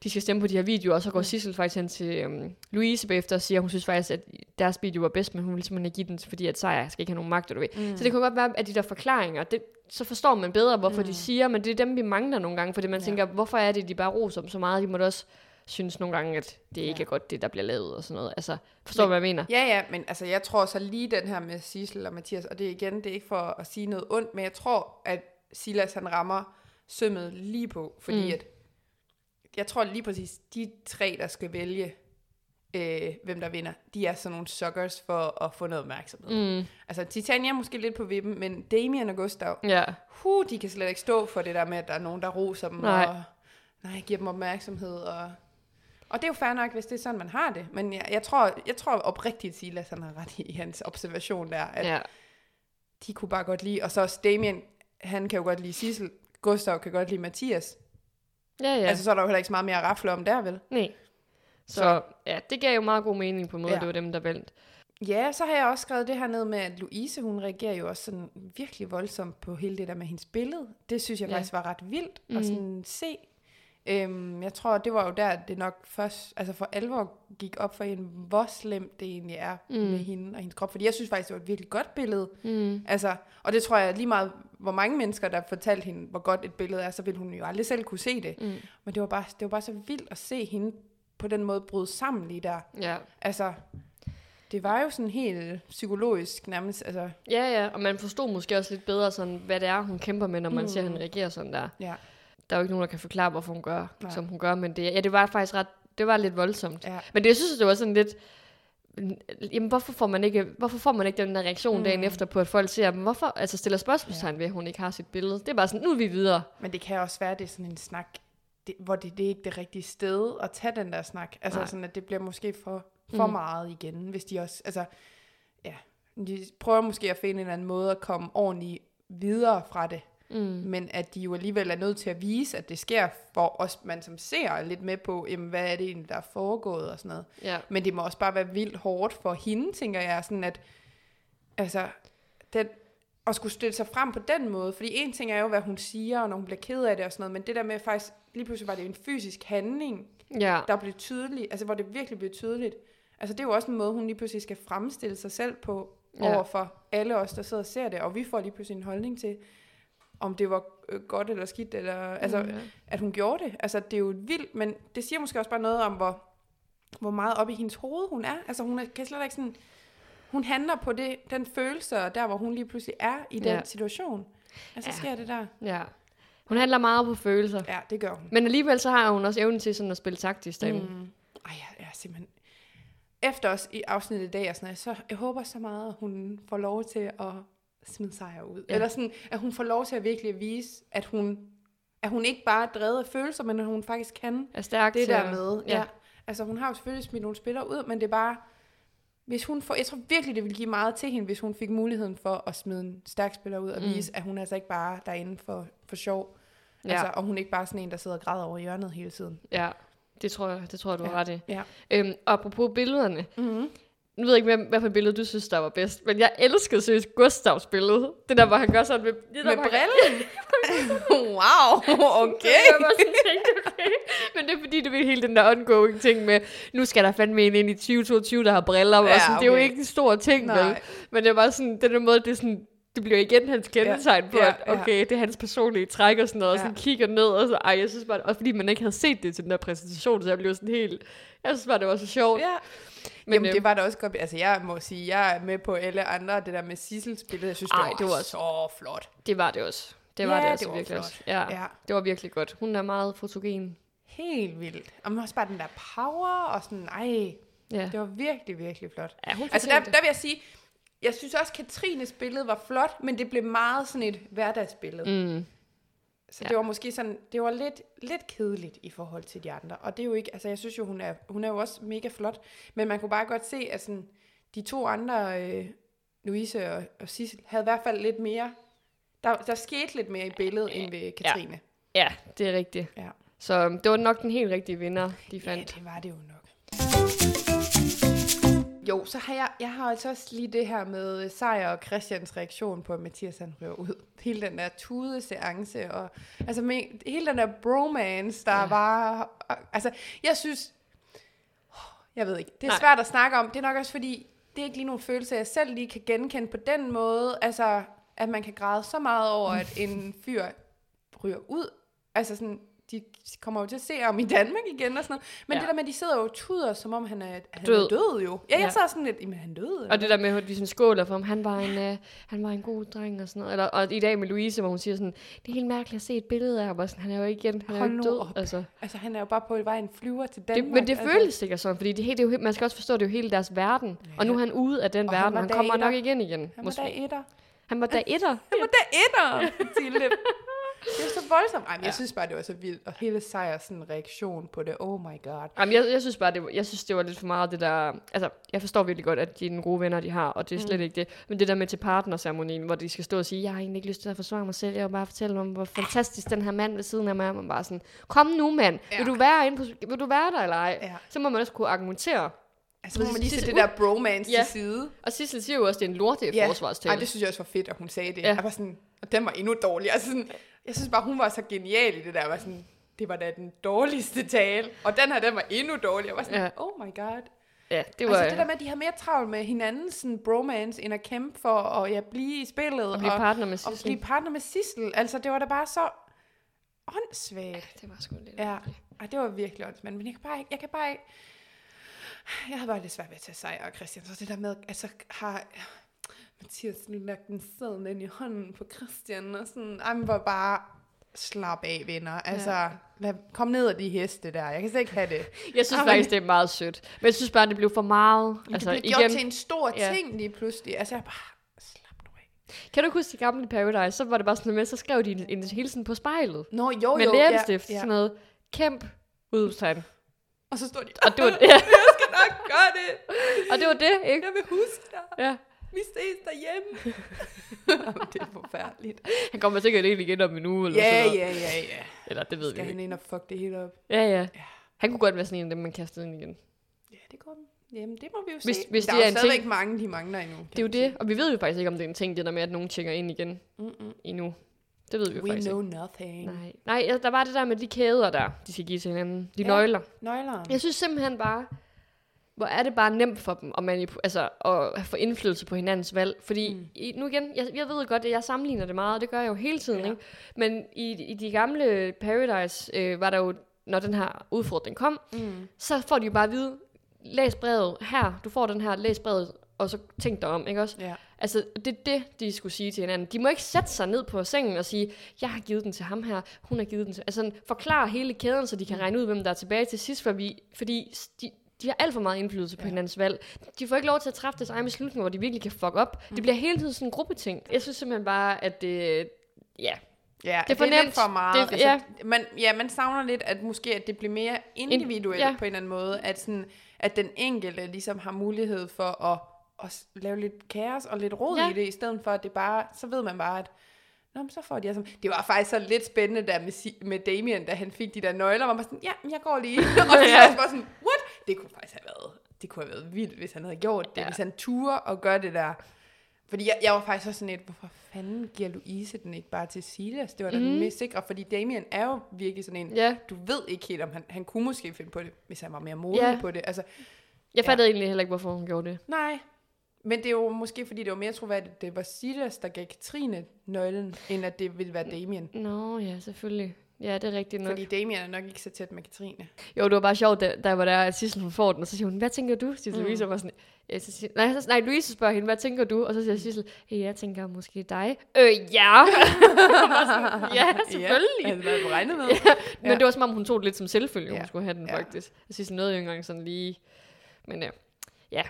de skal stemme på de her videoer, og så går Mm. Sissel faktisk hen til um, Louise bagefter og siger, at hun synes faktisk, at deres video var bedst, men hun vil simpelthen ikke give den, fordi at sejr skal ikke have nogen magt, du ved. Mm. Så det kan godt være, at de der forklaringer, det, så forstår man bedre, hvorfor mm. de siger, men det er dem, vi mangler nogle gange, fordi man Ja. tænker, hvorfor er det, de bare roser dem så meget? De må da også synes nogle gange, at det ikke Ja. er godt, det der bliver lavet og sådan noget. Altså, forstår Men- hvad jeg mener? Ja, ja, men altså, jeg tror så lige den her med Sissel og Mathias, og det er igen, det er ikke for at sige noget ondt, men jeg tror, at Silas han rammer sømmet lige på, fordi mm. at, jeg tror lige præcis, de tre, der skal vælge, øh, hvem der vinder, de er sådan nogle suckers for at få noget opmærksomhed. Mm, Altså, Titania er måske lidt på vippen, men Damien og Gustav, ja. huh, de kan slet ikke stå for det der med, at der er nogen, der roser dem, Nej. og nej, giver dem opmærksomhed, og... Og det er jo fair nok, hvis det er sådan, man har det. Men jeg, jeg, tror, jeg tror oprigtigt, Silas han har ret i hans observation der, at ja. de kunne bare godt lide. Og så også Damien, han kan jo godt lide Sissel. Gustav kan godt lide Mathias. Ja, Ja. Altså, så er der jo heller ikke så meget mere at rafle om der, vel? Nej. Så, Så- ja, det gav jo meget god mening på en måde, Ja. det var dem, der valgte. Ja, så har jeg også skrevet det her ned med, at Louise, hun reagerer jo også sådan virkelig voldsomt på hele det der med hendes billede. Det synes jeg Ja. faktisk var ret vildt mm. Mhm. at sådan se. Øhm, jeg tror, det var jo der, det nok først, altså for alvor gik op for hende, hvor slemt det egentlig er. Mm. med hende og hendes krop. Fordi jeg synes faktisk, det var et virkelig godt billede. Mm. Altså, og det tror jeg lige meget, hvor mange mennesker, der fortalte hende, hvor godt et billede er, så ville hun jo aldrig selv kunne se det. Mm. Men det var bare, det var bare så vildt at se hende på den måde bryde sammen lige der. Ja. Altså, det var jo sådan helt psykologisk nærmest, altså, ja, ja, og man forstod måske også lidt bedre, sådan, hvad det er, hun kæmper med, når man Mm. ser, at han reagerer sådan der. ja. Der er jo ikke nogen, der kan forklare, hvorfor hun gør, Nej. Som hun gør, men det, ja, det var faktisk ret, det var lidt voldsomt. ja. Men det, jeg synes, det var sådan lidt, jamen hvorfor får man ikke, hvorfor får man ikke den der reaktion Mm. dagen efter på, at folk siger, men hvorfor, altså stiller spørgsmålstegn ved, at hun ikke har sit billede. Det er bare sådan, nu er vi videre. Men det kan også være, det er sådan en snak, det, hvor det, det er ikke det rigtige sted at tage den der snak. Altså Nej. sådan, at det bliver måske for, for mm. Meget igen, hvis de også, altså, ja, de prøver måske at finde en eller anden måde at komme ordentligt videre fra det. Mm. Men at de jo alligevel er nødt til at vise, at det sker, for os, man som ser er lidt med på, jamen, hvad er det egentlig, der er foregået og sådan noget. Ja. Men det må også bare være vildt hårdt for hende, tænker jeg, sådan at, altså, den, at skulle stille sig frem på den måde, fordi en ting er jo, hvad hun siger, og når hun bliver ked af det og sådan noget, men det der med faktisk, lige pludselig var det en fysisk handling, Ja. der blev tydelig, altså hvor det virkelig blev tydeligt. Altså det er jo også en måde, hun lige pludselig skal fremstille sig selv på, Ja. over for alle os, der sidder og ser det, og vi får lige pludselig en holdning til, om det var øh, godt eller skidt, eller, altså, Mm, ja. at hun gjorde det. Altså, det er jo vildt, men det siger måske også bare noget om, hvor, hvor meget op i hendes hoved hun er. Altså, hun er, kan slet ikke sådan... Hun handler på det, den følelse, og der hvor hun lige pludselig er i den Ja. situation. Altså, så Ja. sker det der. ja. Hun handler meget på følelser. Ja, det gør hun. Men alligevel så har hun også evnen til sådan at spille taktisk derinde. Mm. Ej, jeg, jeg er simpelthen... Efter os i afsnittet i dag, og sådan noget, så jeg håber så meget, at hun får lov til at smide sejr ud. Ja. Eller sådan, at hun får lov til at virkelig vise, at hun, at hun ikke bare er drevet af følelser, men at hun faktisk kan Er stærk det der med. Ja. Ja. Altså, hun har jo selvfølgelig smidt nogle spillere ud, men det er bare... Hvis hun får, jeg tror virkelig, det ville give meget til hende, hvis hun fik muligheden for at smide en stærk spiller ud og Mm. vise, at hun altså ikke bare er derinde for, for sjov. Ja. Altså, og hun er ikke bare sådan en, der sidder og græder over hjørnet hele tiden. ja. Det tror jeg, det tror jeg, du har Ja. ret i. Ja. Øhm, apropos billederne. Mm-hmm. Nu ved jeg ikke, hvad, hvad for et billede du synes, der var bedst, men jeg elskede seriøst Gustavs billede. Det der, hvor han gør sådan med... Det der, Med brillen? wow, okay. Jeg var sådan tænkt, okay. Men det er fordi, du ved hele den der ongoing ting med, nu skal der fandme en ind i 2022, der har briller. Ja, og sådan, Det er jo okay. ikke en stor ting, Nej. vel? Men det var sådan, den der måde, det er sådan, det bliver igen hans kendetegn på, ja, at okay, det er hans personlige træk og sådan noget, og Ja. sådan kigger ned, og så, ej, jeg synes bare, også fordi man ikke havde set det til den der præsentation, så jeg blev sådan helt, jeg synes bare, det var så sjovt. Ja. Men, Jamen, øhm, det var da også godt. Altså, jeg må sige, jeg er med på alle andre. Det der med Sissels billede, jeg synes, det Ej, var, det var så flot. det var det også. Det var Ja, det altså det var virkelig flot. også. Ja, Ja, det var virkelig godt. Hun er meget fotogen. helt vildt. Og også bare den der power, og sådan, ej, Ja, det var virkelig, virkelig flot. ja Altså, der, der vil jeg sige, jeg synes også, Katrines billede var flot, men det blev meget sådan et hverdagsbillede. Mm. Så Ja. det var måske sådan, det var lidt, lidt kedeligt i forhold til de andre. Og det er jo ikke, altså jeg synes jo, hun er, hun er jo også mega flot. Men man kunne bare godt se, at sådan, de to andre, øh, Louise og, og Sissel, havde i hvert fald lidt mere, Der, der skete lidt mere i billedet end ved Katrine. Ja, det er rigtigt. Ja. Så øhm, det var nok den helt rigtige vinder, de Ja, fandt. det var det jo nok. Jo, så har jeg, jeg har altså også lige det her med Sejr og Christians reaktion på, at Mathias han ryger ud. Hele den der tude seance, og altså med, hele den der bromance, der Ja. var... Altså, jeg synes... Jeg ved ikke, det er Nej. svært at snakke om. Det er nok også fordi, det er ikke lige nogle følelser, jeg selv lige kan genkende på den måde. Altså, at man kan græde så meget over, at en fyr ryger ud. Altså sådan, de kommer jo til at se ham i Danmark igen og sådan noget. Men Ja. det der med, at de sidder jo og tuder, som om han er, han Død. er død jo. Ja, jeg Ja. sad sådan lidt, jamen han døde. Og det der med, at de sådan skåler for ham, han var en, øh, han var en god dreng og sådan noget. Eller, og i dag med Louise, hvor hun siger sådan, det er helt mærkeligt at se et billede af ham, og sådan, han er jo ikke igen, han er Hold jo ikke død. op. Altså, Altså han er jo bare på vej en flyver til det, Danmark. men det altså. føles sikkert sådan, fordi det, det er jo, man skal også forstå, at det er jo hele deres verden. Ja. Og nu er han ude af den Og verden, han, han kommer dater. nok igen igen. Han var der etter. Han var dag etter. Han var der etter, Mathilde. Det er så voldsomt. Ej, men jeg synes bare, det var så vildt. Og hele Sejrs sådan reaktion på det. Oh my god. Jamen, jeg, jeg synes bare, det var, jeg synes, det var lidt for meget det der... Altså, jeg forstår virkelig godt, at de er nogle gode venner, de har, og det er slet mm. ikke det. Men det der med til partnerceremonien, hvor de skal stå og sige, jeg har egentlig ikke lyst til at forsvare mig selv, jeg vil bare fortælle om, hvor fantastisk den her mand ved siden af mig er. Man bare sådan, kom nu mand, ja. vil, Ja. du være inde på, vil du være der eller ej? Ja. Så må man også kunne argumentere. Altså, må man lige sætte det der bromance Ja. til side. Og Sissel siger jo også, at det er en lorte ja. forsvarstale. Ej, det synes jeg også var fedt, at hun sagde det. Ja. Ja. Jeg var sådan, og den var endnu dårligere. Altså sådan, jeg synes bare, hun var så genial i det der. Var sådan, det var da den dårligste tale. Og den her, den var endnu dårligere. Jeg var sådan, Ja. ja. oh my god. Ja, det var altså det der med, at de har mere travlt med hinandens sådan, bromance, end at kæmpe for at ja, blive i spillet. at blive og, partner med og Sissel. blive partner med Sissel. Altså, det var da bare så åndssvagt. Det var sgu lidt Ja, Ej, det var virkelig åndssvagt. Men jeg kan bare ikke, jeg kan bare ikke, jeg havde bare lidt svært ved at tage og Christian. Så det der med, altså har Mathias nu lagt den sædlen ind i hånden på Christian, og sådan, ej, men var bare slap af, venner. Altså, Ja. lad, kom ned af de heste der. Jeg kan slet ikke have det. Jeg synes Ej, faktisk, det er meget sødt. Men jeg synes bare, det blev for meget. Altså, det blev gjort til en stor Ja. ting lige pludselig. Altså, jeg bare, slap nu af. Kan du huske de gamle Paradise? Så var det bare sådan noget med, så skrev de en, en hilsen på spejlet. Nå, jo, med jo. læbestift, ja, sådan ja. noget. Kæmp udtegn. Og så står de, Og det var, ja, jeg skal nok gøre det. og det var det, ikke? Jeg vil huske dig. Ja. Vi ses derhjemme. det er forfærdeligt. Han kommer sikkert ind igen om en uge, eller Ja, sådan noget. ja, ja, ja. Eller det ved Skal vi han ikke. ind og fuck det hele op? Ja, ja. Han kunne godt være sådan en af dem, man kastede ind igen. Ja, det går den. Jamen, det må vi jo Hvis- se. hvis der det er er jo stadigvæk ting- mange, de mangler endnu. Det er jo det, og vi ved jo faktisk ikke, om det er en ting, det der med, at nogen tjekker ind igen Mm-mm. endnu. Det ved vi jo We faktisk know ikke. nothing. Nej, Nej ja, der var det der med de kæder der, de skal give til hinanden. De Ja. nøgler. Nøgleren. Jeg synes simpelthen bare, hvor er det bare nemt for dem at, manip- altså, at få indflydelse på hinandens valg. Fordi mm. i, nu igen, jeg, jeg ved godt, at jeg sammenligner det meget, og det gør jeg jo hele tiden. Ja. Ikke? Men i, i de gamle Paradise øh, var der jo, når den her udfordring kom, Mm. så får de jo bare at vide, læs brevet her, du får den her, læs brevet, og så tænk dig om, ikke også? Ja. Altså, det er det, de skulle sige til hinanden. De må ikke sætte sig ned på sengen og sige, jeg har givet den til ham her, hun har givet den til... Altså, sådan, forklare hele kæden, så de kan regne ud, hvem der er tilbage til sidst, for vi, fordi de, de har alt for meget indflydelse på Ja. ja. hinandens valg. De får ikke lov til at træffe deres egen beslutninger, hvor de virkelig kan fuck op. Mm. Det bliver hele tiden sådan en gruppeting. Jeg synes simpelthen bare, at det... Ja, Ja, Det er for det er nemt. for meget. Det er- altså, man, ja, man savner lidt, at måske at det bliver mere individuelt ja. på en eller anden måde. At, sådan, at den enkelte ligesom har mulighed for at, at lave lidt kaos og lidt rod Ja. i det, i stedet for at det bare, så ved man bare, at Nå, men så får de altså... Det var faktisk så lidt spændende der med, med Damien, da han fik de der nøgler, hvor man sådan, ja, jeg går lige. og så Ja. ja. bare sådan, what? Det kunne faktisk have været, det kunne have været vildt, hvis han havde gjort det, Ja. ja. hvis han turde og gøre det der. Fordi jeg, jeg var faktisk også sådan lidt, hvorfor fanden giver Louise den ikke bare til Silas? Det var da mm. den Mhm. mest sikre, fordi Damien er jo virkelig sådan en, ja. du ved ikke helt, om han, han kunne måske finde på det, hvis han var mere modig Ja. på det. Altså, Jeg fattede egentlig heller ikke, hvorfor hun gjorde det. nej. Men det er jo måske, fordi det var mere troværdigt, at det var Silas, der gav Katrine nøglen, end at det ville være Damien. Nå, ja, selvfølgelig. Ja, det er rigtigt nok. Fordi Damien er nok ikke så tæt med Katrine. Jo, det var bare sjovt, da, der var der, at Sissel hun får den, og så siger hun, hvad tænker du? Sissel Mm. Louise var sådan, ja, så siger, nej, så, nej, Louise spørger hende, hvad tænker du? Og så siger Sissel, hey, jeg tænker måske dig. Øh, ja. ja, selvfølgelig. Ja, altså, hvad regnet med? Men Ja. det var som om, hun tog det lidt som selvfølge, hun Ja. skulle have den Ja. faktisk. Jeg synes noget engang sådan lige, men ja. ja.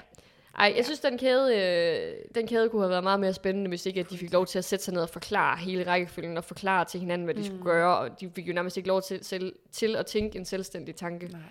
Ej, jeg synes, den kæde, øh, den kæde kunne have været meget mere spændende, hvis ikke at de fik lov til at sætte sig ned og forklare hele rækkefølgen, og forklare til hinanden, hvad de mm. skulle gøre, og de fik jo nærmest ikke lov til, selv, til at tænke en selvstændig tanke. Nej.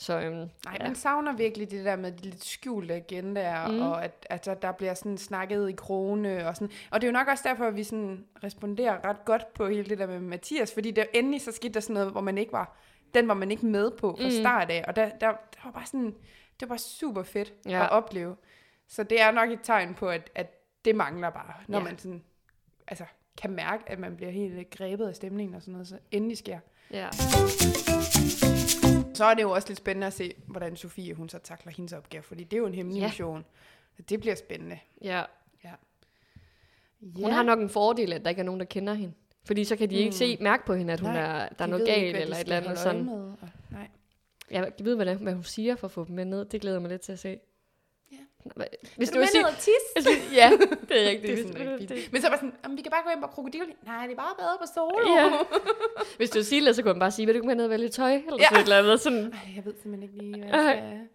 Så øhm, Nej, ja. ja. man savner virkelig det der med de lidt skjulte agendaer, Mm. mm. og at, at der, der bliver sådan snakket i krone og sådan. Og det er jo nok også derfor, at vi sådan responderer ret godt på hele det der med Mathias, fordi der endelig så skete der sådan noget, hvor man ikke var, den var man ikke med på fra Mm. start af, og der, der, der var bare sådan, det var super fedt Ja. at opleve. Så det er nok et tegn på, at, at det mangler bare, når Ja. man sådan, altså, kan mærke, at man bliver helt grebet af stemningen og sådan noget, så endelig sker. ja. Så er det jo også lidt spændende at se, hvordan Sofie hun så takler hendes opgave, fordi det er jo en hemmelig Ja. mission. Så det bliver spændende. ja. Ja. Hun har nok en fordel, at der ikke er nogen, der kender hende. Fordi så kan de ikke Mm. se, mærke på hende, at hun Nej, er, der er noget ikke, galt de eller et eller andet sådan. Med, og, nej. Jeg ved, hvad, hvad hun siger for at få dem med ned. Det glæder jeg mig lidt til at se. Ja. Hvis du vil sige... og tisse? ja, det er rigtigt. Det er Hvis- sådan rigtig det- fint. Men så var sådan, "Jamen, vi kan bare gå ind på krokodil. Nej, det er bare bedre på solo. Ja. Hvis du siger det, så kunne man bare sige, vil du ikke med ned og vælge tøj? Eller Ja. sådan et eller andet. Sådan, Ej, jeg ved simpelthen ikke lige, hvad jeg skal...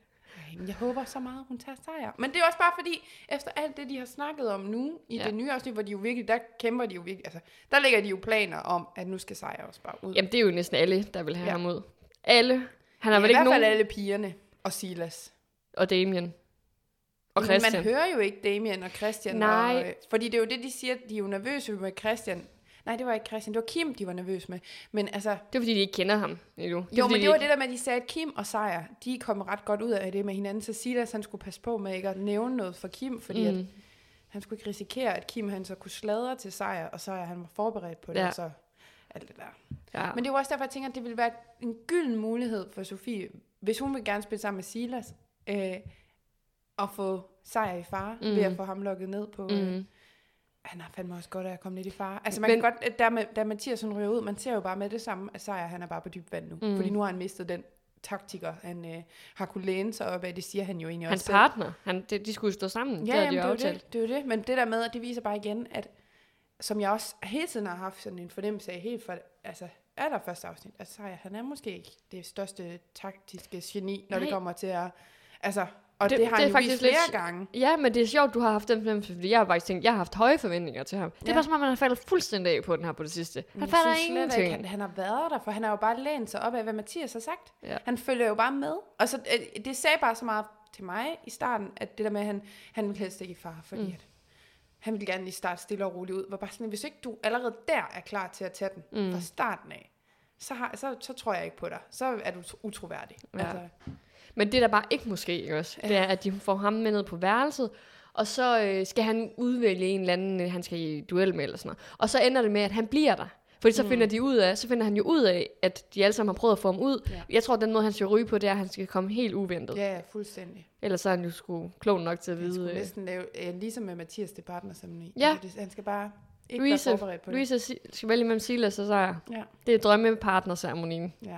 Jeg håber så meget, hun tager sejr. Men det er også bare fordi, efter alt det, de har snakket om nu, i Ja. ja. det nye afsnit, hvor de jo virkelig, der kæmper de jo virkelig, altså, der lægger de jo planer om, at nu skal sejr også bare ud. jamen, det er jo næsten alle, der vil have Ja. ham ud. Alle. Han har ja, vel i ikke hvert fald nogen... alle pigerne og Silas. Og Damien. Og Men Christian. Man hører jo ikke Damien og Christian. Nej. Og, øh, fordi det er jo det, de siger, de er jo nervøse med Christian. Nej, det var ikke Christian, det var Kim, de var nervøse med. Men altså, Det er fordi, de ikke kender ham endnu. Det jo, fordi, men de det var ikke... det der med, at de sagde, at Kim og Sejr, de kom ret godt ud af det med hinanden. Så Silas, han skulle passe på med ikke at nævne noget for Kim, fordi mm. at han skulle ikke risikere, at Kim han så kunne sladre til Sejr, og Sejr han var forberedt på det, Ja. så alt det der. Ja. Men det er jo også derfor, jeg tænker, at det ville være en gylden mulighed for Sofie, hvis hun vil gerne spille sammen med Silas, øh, at få Sejr i fare, mm. ved Mhm. at få ham lukket ned på... Øh, Mm. han har fandme også godt af at komme lidt i fare. Altså man Men- kan godt, da, med, da Mathias hun ryger ud, man ser jo bare med det samme, at Sejr han er bare på dyb vand nu. Mm. Mm. Fordi nu har han mistet den taktiker, han øh, har kunne læne sig op af. Det siger han jo egentlig Hans også partner. Han, de, de skulle jo stå sammen. Ja, det jamen, de er jo aftalt. det, det er jo det. Men det der med, at det viser bare igen, at som jeg også hele tiden har haft sådan en fornemmelse af, helt fra altså, allerførste afsnit, at Sejr, han er måske ikke det største taktiske geni, når Nej. det kommer til at... Altså, og Det- det, har det han jo faktisk vist lidt- flere gange. Ja, men det er sjovt, du har haft den fornemmelse, fordi jeg har faktisk tænkt, jeg har haft høje forventninger til ham. Det er Ja. bare som om, han har faldet fuldstændig af på den her på det sidste. Han Jeg falder synes slet ingenting. Ikke, han, han har været der, for han har jo bare lænet sig op af, hvad Mathias har sagt. Ja. Han følger jo bare med. Og så, øh, det sagde bare så meget til mig i starten, at det der med, at han, han ville helst ikke i far, fordi mm. at han ville gerne lige starte stille og roligt ud. Var bare sådan, hvis ikke du allerede der er klar til at tage den Mm. fra starten af, så, har, så, så tror jeg ikke på dig. Så er du utroværdig. Ja. Altså, Men det der bare ikke måske, ikke også? Det er, at de får ham med ned på værelset, og så øh, skal han udvælge en eller anden, øh, han skal i duel med eller sådan noget. Og så ender det med, at han bliver der. Fordi så Mm. finder de ud af, så finder han jo ud af, at de alle sammen har prøvet at få ham ud. Ja. Jeg tror, at den måde, han skal ryge på, det er, at han skal komme helt uventet. ja, ja, fuldstændig. Ellers så er han jo sgu klog nok til at Han vide. skulle øh, næsten lave, øh, ligesom med Mathias, det partnerceremoni. Ja. Altså, han skal bare ikke Louise, være forberedt på det. Louise skal vælge mellem Silas og Sejr. Ja, Det er drømmepartnerceremonien. ja.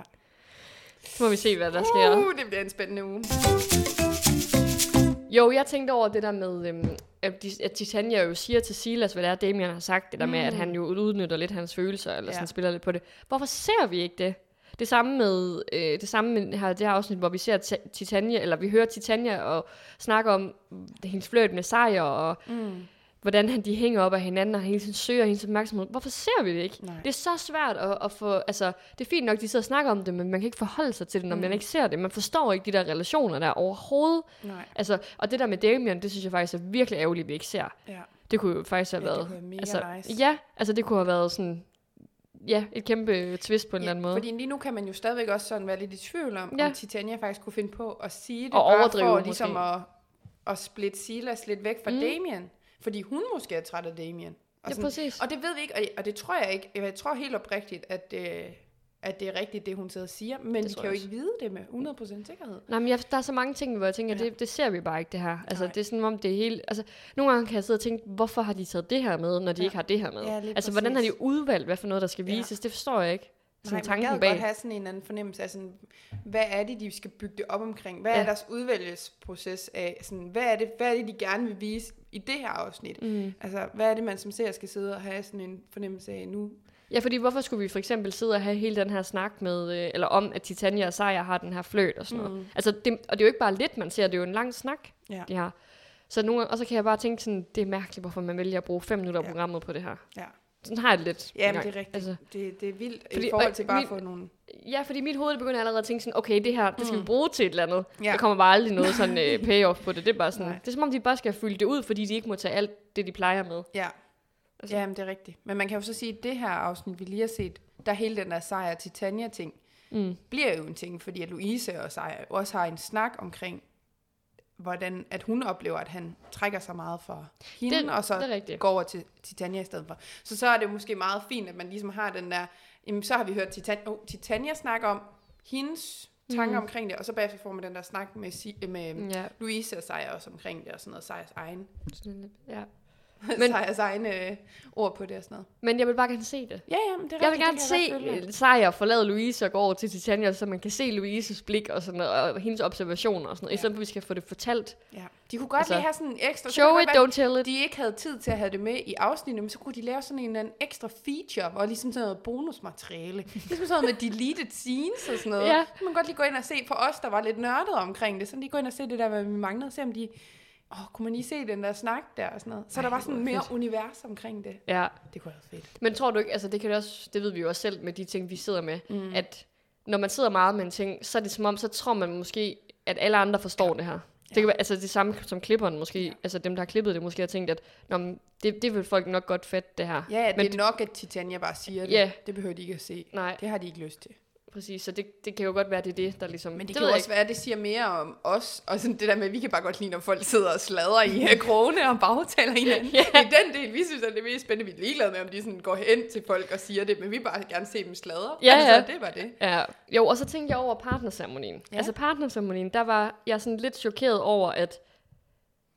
Så må vi se, hvad der sker. Uh, det bliver en spændende uge. Jo, jeg tænkte over det der med, øhm, at, Titania jo siger til Silas, hvad det er, Damien har sagt, det der mm. med, at han jo udnytter lidt hans følelser, eller sådan Ja. spiller lidt på det. Hvorfor ser vi ikke det? Det samme med øh, det samme med her, det her afsnit, hvor vi ser Ti- Titania, eller vi hører Titania og snakker om hendes fløjt med sejr, og Mm. Hvordan han, de hænger op af hinanden, og han hele tiden søger hendes opmærksomhed. Hvorfor ser vi det ikke? Nej. Det er så svært at, at få, altså, det er fint nok, de sidder og snakker om det, men man kan ikke forholde sig til det, når mm. man ikke ser det. Man forstår ikke de der relationer der overhovedet. Nej. Altså, og det der med Damien, det synes jeg faktisk er virkelig ærgerligt, at vi ikke ser. Ja. Det kunne jo faktisk have Ja, det været... være mega altså, nice. Ja, altså det kunne have været sådan... Ja, et kæmpe twist på en eller anden måde. Fordi lige nu kan man jo stadigvæk også sådan være lidt i tvivl om, Ja. ja. om Titania faktisk kunne finde på at sige det, Og bare overdrive for ligesom måske. at, at splitte Silas lidt væk fra mm. Damien. Fordi hun måske er træt af Damien. Og, ja, sådan, præcis. og det ved vi ikke, og, og det tror jeg ikke. Jeg tror helt oprigtigt, at, øh, at det er rigtigt, det hun sidder og siger. Men Det vi kan jo ikke vide det med 100% sikkerhed. Nej, men jeg, der er så mange ting, hvor jeg tænker, Ja. det, det ser vi bare ikke, det her. Altså, Nej. det er sådan, om det er helt... Altså, nogle gange kan jeg sidde og tænke, hvorfor har de taget det her med, når de Ja. ikke har det her med? Ja, altså, hvordan har de præcis. udvalgt, hvad for noget, der skal Ja. vises? Det forstår jeg ikke. Sådan Nej, man tanken gad bag. godt have sådan en eller anden fornemmelse af, sådan, hvad er det, de skal bygge det op omkring? Hvad ja. Ja. er deres udvælgelsesproces af? Sådan, hvad, er det, hvad er det, de gerne vil vise i det her afsnit? Mm. Altså, hvad er det, man som ser skal sidde og have sådan en fornemmelse af nu? Ja, fordi hvorfor skulle vi for eksempel sidde og have hele den her snak med, øh, eller om, at Titania og Sejr har den her fløt og sådan noget. Mm. Altså, det, og det er jo ikke bare lidt, man ser, det er jo en lang snak, Ja. de har. Så nogle, og så kan jeg bare tænke sådan, det er mærkeligt, hvorfor man vælger at bruge fem minutter af Ja. programmet på det her. Ja. Sådan har jeg det lidt. Ja, men det er rigtigt. Altså, det, det er vildt Fordi- i forhold til bare at få nogle... ja, fordi mit hoved begynder allerede at tænke sådan, okay, det her, det skal mm. vi bruge til et eller andet. Ja. Der kommer bare aldrig noget sådan øh, payoff på det. Det er bare sådan, Nej. det er som om, de bare skal fylde det ud, fordi de ikke må tage alt det, de plejer med. Ja. Altså- Ja, men det er rigtigt. Men man kan jo så sige, at det her afsnit, vi lige har set, der hele den der sejr til Tanja-ting, Mm. bliver jo en ting, fordi at Louise og Sejr også har en snak omkring, hvordan at hun oplever, at han trækker sig meget for hende, Det- og så det er går over til, Tanja i stedet for. Så så er det måske meget fint, at man ligesom har den der, jamen så har vi hørt Titan, oh, Titania snakke om hendes tanker mm. omkring det, og så bagefter får man den der snak med, med. Ja, Louise og Sejr også omkring det, og sådan noget, Sejrs egen, ja. men, Men- Sejrs egne øh, ord på det og sådan noget. Men jeg vil bare gerne se det. Ja, ja, men det er Jeg vil gerne det jeg se Sejr forlade Louise og gå over til Titania, så man kan se Louises blik og, sådan, noget, og hendes observationer og sådan noget, Ja. i stedet for, at vi skal få det fortalt. Ja. De kunne godt Altså, lige have sådan en ekstra... Show it, godt don't tell være, it. De ikke havde tid til at have det med i afsnittet, men så kunne de lave sådan en eller anden ekstra feature, hvor ligesom sådan noget bonusmateriale. Ligesom sådan noget med deleted scenes og sådan noget. Ja. Så kan man godt lige gå ind og se for os, der var lidt nørdet omkring det. Så lige gå ind og se det der, hvad vi manglede. Se om de... Åh, kunne man lige se den der snak der og sådan noget. Så Ej, der var sådan mere fedt. univers omkring det. Ja, Det kunne været fedt. men tror du ikke, altså det kan det også, det ved vi jo også selv med de ting, vi sidder med, mm. at når man sidder meget med en ting, så er det som om, så tror man måske, at alle andre forstår det her. Det kan være, altså det samme som klipperen måske, Ja. altså dem, der har klippet det, måske har tænkt, at Nå, men det, det vil folk nok godt fatte, det her. Ja, ja det Men er nok, at Titania bare siger det. Ja. Det behøver de ikke at se. Nej, Det har de ikke lyst til. Præcis, så det, det kan jo godt være, det er det, der ligesom... Men det, det kan jo også være, at det siger mere om os, og sådan det der med, at vi kan bare godt lide, når folk sidder og sladrer i krone og bagtaler hinanden. Ja. Det er den del, vi synes er det mest spændende. Vi er ligeglade med, om de sådan går hen til folk og siger det, men vi vil bare gerne se dem sladre. Ja, altså, ja. det var det. Ja, jo, og så tænkte jeg over partnerceremonien. Ja. Altså partnerceremonien, der var jeg sådan lidt chokeret over, at...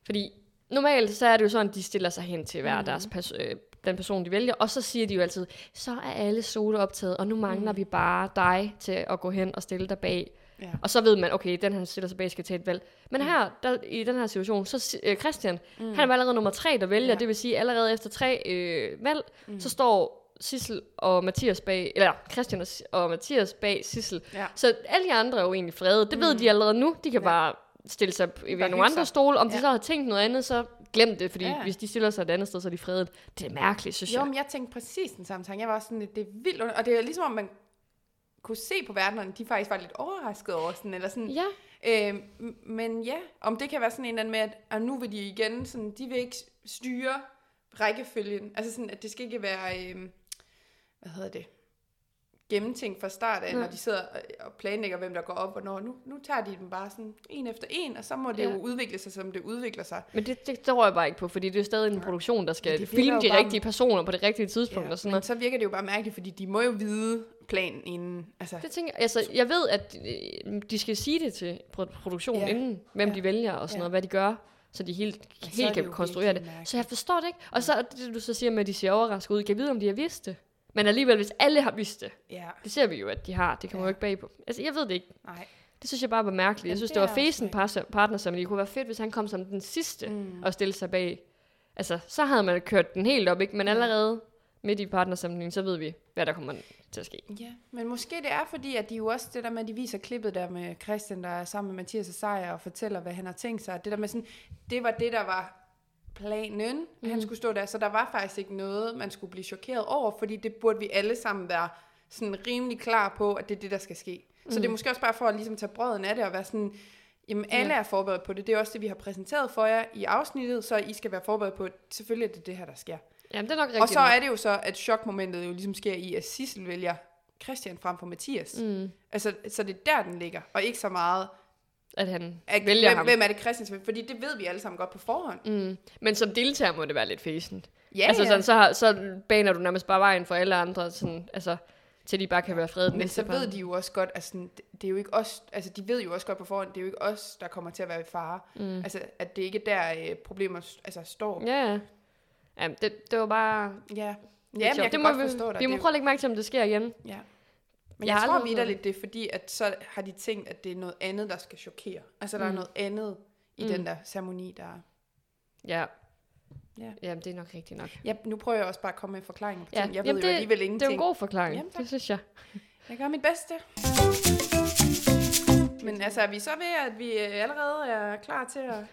Fordi normalt så er det jo sådan, at de stiller sig hen til hver mm. deres pers- øh, den person, de vælger, og så siger de jo altid, så er alle soda optaget, og nu mangler mm. vi bare dig til at gå hen og stille dig bag. Ja. Og så ved man, okay, den her stiller sig bag skal tage et valg. Men her, der, i den her situation, så øh, Christian, mm. han var allerede nummer tre, der vælger, Ja. det vil sige, allerede efter tre øh, valg, mm. så står Sissel og Mathias bag, eller Christian og, Mathias bag Sissel. Ja. Så alle de andre er jo egentlig frede. Det ved de allerede nu. De kan Ja. bare stille sig ved Bare nogle andre sig. stole. Om de Ja. så har tænkt noget andet, så glem det, fordi Ja. hvis de stiller sig et andet sted, så er de fredet. Det er mærkeligt, synes Jo, jeg. men jeg tænkte præcis den samme tanke. Jeg var også sådan, det er vildt, og det er ligesom, om man kunne se på verdenerne, de faktisk var lidt overrasket over sådan, eller sådan, Ja, Øh, men ja, om det kan være sådan en eller anden med, at ah, nu vil de igen, sådan, de vil ikke styre rækkefølgen. Altså sådan, at det skal ikke være, øh, hvad hedder det, gennemtænkt fra start af, Nej. når de sidder og- planlægger, hvem der går op, og når nu, nu tager de dem bare sådan en efter en, og så må det Ja. jo udvikle sig, som det udvikler sig. men det, det tror jeg bare ikke på, fordi det er jo stadig en produktion, der skal filme de rigtige personer på det rigtige tidspunkt Ja, og sådan noget. så virker det jo bare mærkeligt, fordi de må jo vide planen inden. Altså, Det tænker, jeg- altså, jeg ved, at øh, de skal sige det til pro- produktionen Ja. ja. inden, hvem Ja. ja. de vælger og sådan Ja. noget, hvad de gør, så de helt, så helt det kan konstruere det. mærkeligt. Så jeg forstår det ikke. Og så det, du så siger med, at de ser overrasket ud. Kan jeg vide, om de har vidst det? Men alligevel, hvis alle har vidst det, ja, det ser vi jo, at de har. Det kommer Ja. jo ikke bag på. Altså, jeg ved det ikke. nej. Det synes jeg bare var mærkeligt. Jeg synes, det det, var fesen par- partner, som det kunne være fedt, hvis han kom som den sidste Mm. og stille sig bag. Altså, så havde man kørt den helt op, ikke? Men allerede midt i partnersamlingen, så ved vi, hvad der kommer til at ske. Ja, men måske det er fordi, at de jo også, det der med, at de viser klippet der med Christian, der er sammen med Mathias og Sejer og fortæller, hvad han har tænkt sig. Det der med sådan, det var det, der var planen, mm. Han skulle stå der. Så der var faktisk ikke noget, man skulle blive chokeret over, fordi det burde vi alle sammen være sådan rimelig klar på, at det er det, der skal ske. Mm. Så det er måske også bare for at ligesom tage brøden af det og være sådan, jamen alle Ja. er forberedt på det. Det er også det, vi har præsenteret for jer i afsnittet, så I skal være forberedt på, at selvfølgelig er det det her, der sker. Jamen, det er nok rigtigt. Og så er det jo så, at chokmomentet jo ligesom sker i, at Sissel vælger Christian frem for Mathias. Mm. Altså, så det er der, den ligger, og ikke så meget, At han at, vælger hvem, ham. hvem er det Christian, skal vælge? fordi det ved vi alle sammen godt på forhånd. Mm. Men som deltager må det være lidt fæsent. Ja, altså, sådan, så, har, så baner du nærmest bare vejen for alle andre, sådan, altså, til de bare kan være fredet men så ved de jo også godt, altså, det, er jo ikke os, altså de ved jo også godt på forhånd, det er jo ikke os, der kommer til at være i fare. Mm. Altså, at det ikke er der øh, problemer altså, står. Ja, ja. Det, det var bare... Ja, ja men jeg kan det må godt vi, forstå dig. Vi må prøve at lægge mærke til, om det sker igen. Ja. Men Jeg jeg, tror vidderligt, det er fordi, at så har de tænkt, at det er noget andet, der skal chokere. Altså, der mm. er noget andet i Mm. den der ceremoni, der er. Ja. Ja. Jamen, det er nok rigtigt nok. Ja, nu prøver jeg også bare at komme med forklaringer på Ja, ting. Jeg jamen ved jo det- alligevel Det er ingenting. jo en god forklaring, Jamen, tak. det synes jeg. Jeg gør mit bedste. Men altså, er vi så ved, at vi øh, allerede er klar til at...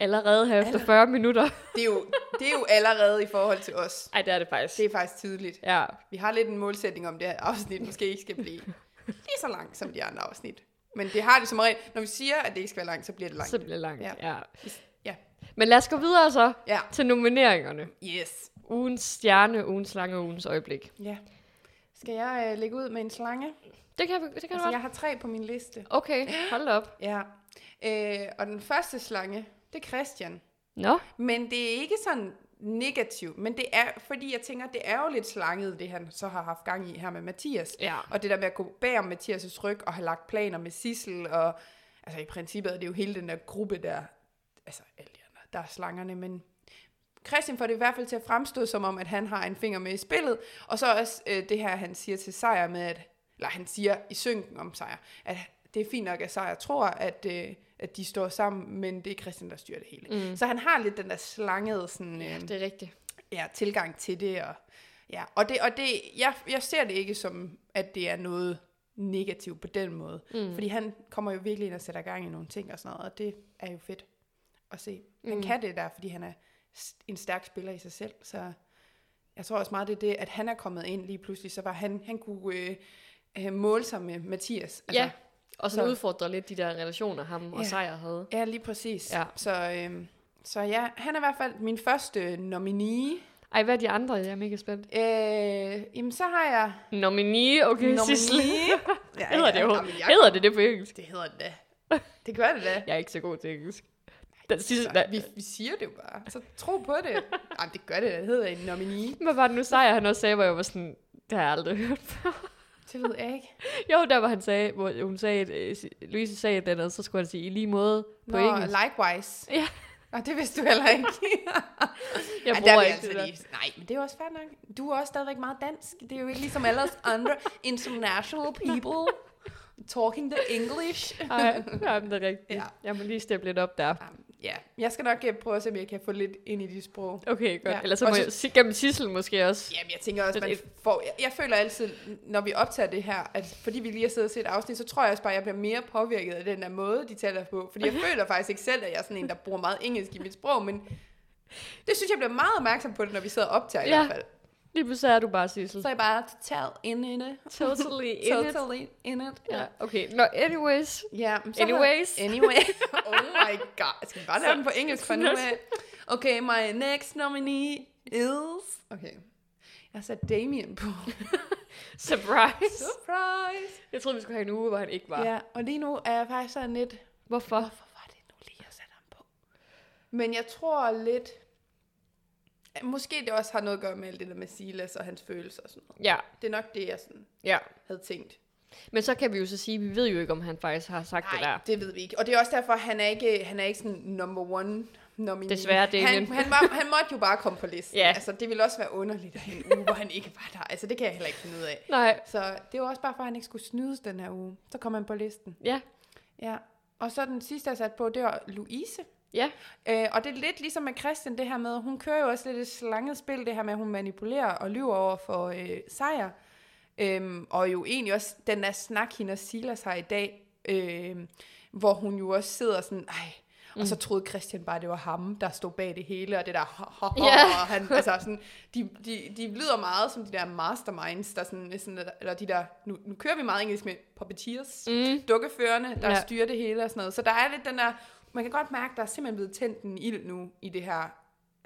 Allerede her efter Aller- 40 minutter. Det er jo det er jo allerede i forhold til os. Ej, det er det faktisk. Det er faktisk tydeligt. Ja, Vi har lidt en målsætning om det her afsnit, måske ikke skal blive lige så langt som de andre afsnit. Men det har det som regel. Når vi siger, at det ikke skal være langt, så bliver det langt. så bliver det langt. Ja. Ja. ja. Men lad os gå videre så Ja. til nomineringerne. Yes. Ugens stjerne, ugens slange, ugens øjeblik. Ja. Skal jeg øh, lægge ud med en slange? Det kan, det kan Altså, du jeg godt. har tre på min liste. Okay, hold op. Ja. Øh, og den første slange, det er Christian. Nå, Men det er ikke sådan negativt, men det er, fordi jeg tænker, det er jo lidt slanget, det han så har haft gang i her med Mathias. ja. Og det der med at gå bag om Mathias' ryg og have lagt planer med Sissel, og altså i princippet er det jo hele den der gruppe der, altså alle de andre, der er slangerne, men Christian får det i hvert fald til at fremstå som om, at han har en finger med i spillet, og så også øh, det her, han siger til Sejr med, at, eller han siger i synken om Sejr, at det er fint nok, at Sejr tror, at, øh, at de står sammen, men det er Christian, der styrer det hele. Mm. Så han har lidt den der slangede sådan, øh, Det er rigtigt. ja, tilgang til det. Og, ja, og, det, og det, jeg, jeg ser det ikke som, at det er noget negativt på den måde. Mm. Fordi han kommer jo virkelig ind og sætter gang i nogle ting og sådan noget, og det er jo fedt at se. Han Mm. kan det der, fordi han er en stærk spiller i sig selv, så jeg tror også meget, det er det, at han er kommet ind lige pludselig, så var han, han kunne øh, øh, måle sig med Mathias. Altså, Ja, og så så- udfordrer lidt de der relationer, ham og Ja. Sejr havde. Ja, lige præcis. Ja. Så, øh, så ja, han er i hvert fald min første nominee. Ej, hvad er de andre? Jeg er mega spændt. Øh, jamen, så har jeg Nominee, okay, Sissel. ja, Hedder det, jo? jamen, jeg- Hedder det det på engelsk? Det hedder det da. Det gør det da. Jeg er ikke så god til engelsk. Den sidste, Så, vi, vi siger det jo bare. Så tro på det. Jamen, det gør det da. Det hedder en nominee. Hvad var det nu Sejr, han også sagde, hvor jeg var sådan, det har jeg aldrig hørt før. Det ved jeg ikke. Jo, der var han sagde, hvor hun sagde, at, øh, Louise sagde et andet, så skulle han sige i lige måde på Nå, engelsk. likewise. Ja. Og det vidste du heller ikke. Jeg Ej, bruger der vil ikke altså det der. lige, nej, men det er jo også fair nok. Du er også stadigvæk meget dansk. Det er jo ikke ligesom alle os andre international people talking the English. Ej, jamen, det er rigtigt. Ja. Jeg må lige steppe lidt op der. Um, ja, jeg skal nok øh, prøve at se, om jeg kan få lidt ind i de sprog. Okay, godt. Ja. Eller så må så- jeg gennem Sissel måske også. Jamen, jeg tænker også, man får, jeg, jeg føler altid, når vi optager det her, at fordi vi lige har siddet og set et afsnit, så tror jeg også bare, at jeg bliver mere påvirket af den der måde, de taler på. Fordi jeg føler faktisk ikke selv, at jeg er sådan en, der bruger meget engelsk i mit sprog, men det synes jeg bliver meget opmærksom på det, når vi sidder og optager Ja. i hvert fald. Lige pludselig er du bare Sissel. Så er jeg bare total in it. Totally in it. Totally in it. Ja, okay. Nå, anyways. Ja, så Anyways. Har, anyway. oh my god. Skal vi bare lave den på engelsk for nu af? Okay, my next nominee is... Okay. Jeg har sat Damien på. Surprise. Surprise! Jeg troede, vi skulle have en uge, hvor han ikke var. Ja, og lige nu er jeg faktisk sådan lidt... Hvorfor? Hvorfor var det nu lige, jeg satte ham på? Men jeg tror lidt... at Måske det også har noget at gøre med alt det der med Silas og hans følelser og sådan noget. Ja, Det er nok det, jeg sådan ja. havde tænkt. Men så kan vi jo så sige, at vi ved jo ikke, om han faktisk har sagt det Nej, der. det ved vi ikke. Og det er også derfor, han er ikke, han er ikke sådan number one nominee. Desværre, Damien. han, han, var, han måtte jo bare komme på listen. Ja. Altså, det ville også være underligt at en uge, hvor han ikke var der. Altså, det kan jeg heller ikke finde ud af. Nej, Så det var også bare for, at han ikke skulle snydes den her uge. Så kom han på listen. ja. Ja. Og så den sidste, jeg satte på, det var Louise. Ja, Øh, og det er lidt ligesom med Christian, det her med, hun kører jo også lidt et slanget spil, det her med, at hun manipulerer og lyver over for øh, sejr. Øhm, og jo egentlig også den der snak, hende og Silas har i dag, øh, hvor hun jo også sidder sådan, ej, og Mm. så troede Christian bare, det var ham, der stod bag det hele, og det der, ho, ho, ho, Ja. og han, altså sådan, de, de, de lyder meget som de der masterminds, der sådan, sådan eller de der, nu, nu kører vi meget engelsk med puppeteers, mm. dukkeførende, der ja. styrer det hele og sådan noget. Så der er lidt den der, man kan godt mærke, der er simpelthen blevet tændt en ild nu i det her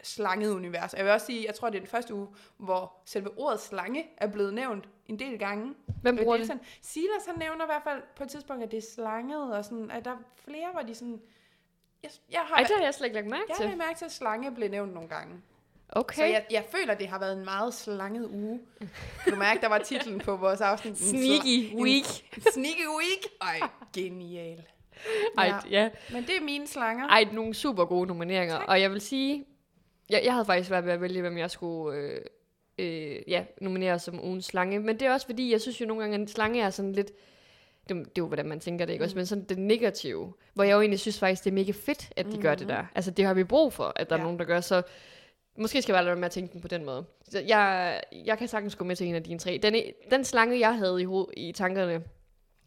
slangede univers. Og jeg vil også sige, jeg tror, det er den første uge, hvor selve ordet slange er blevet nævnt en del gange. Hvem bruger er det? Sådan, Silas, han nævner i hvert fald på et tidspunkt, at det er slanget, og sådan, at der er flere, hvor de sådan... Jeg, jeg har, Ej, det har jeg slet ikke lagt mærke jeg til. har mærke til, at slange blev nævnt nogle gange. Okay. Så jeg, jeg føler, det har været en meget slanget uge. Kan du mærke, der var titlen på vores afsnit? Sneaky week. Sneaky week? Ej, genial. Ej, Ja. ja. Men det er mine slanger. Ej, nogle super gode nomineringer. Tak. Og jeg vil sige, jeg, jeg havde faktisk været ved at vælge, hvem jeg skulle øh, øh, ja, nominere som ugens slange. Men det er også fordi, jeg synes jo nogle gange, at en slange er sådan lidt... Det, det er jo, hvordan man tænker det, ikke? Også, men sådan det negative. Hvor jeg jo egentlig synes faktisk, det er mega fedt, at de mm-hmm. gør det der. Altså, det har vi brug for, at der ja. Er nogen, der gør. Så måske skal jeg bare lade være med at tænke den på den måde. Så jeg, jeg kan sagtens gå med til en af dine tre. Den, den slange, jeg havde i, ho- i tankerne,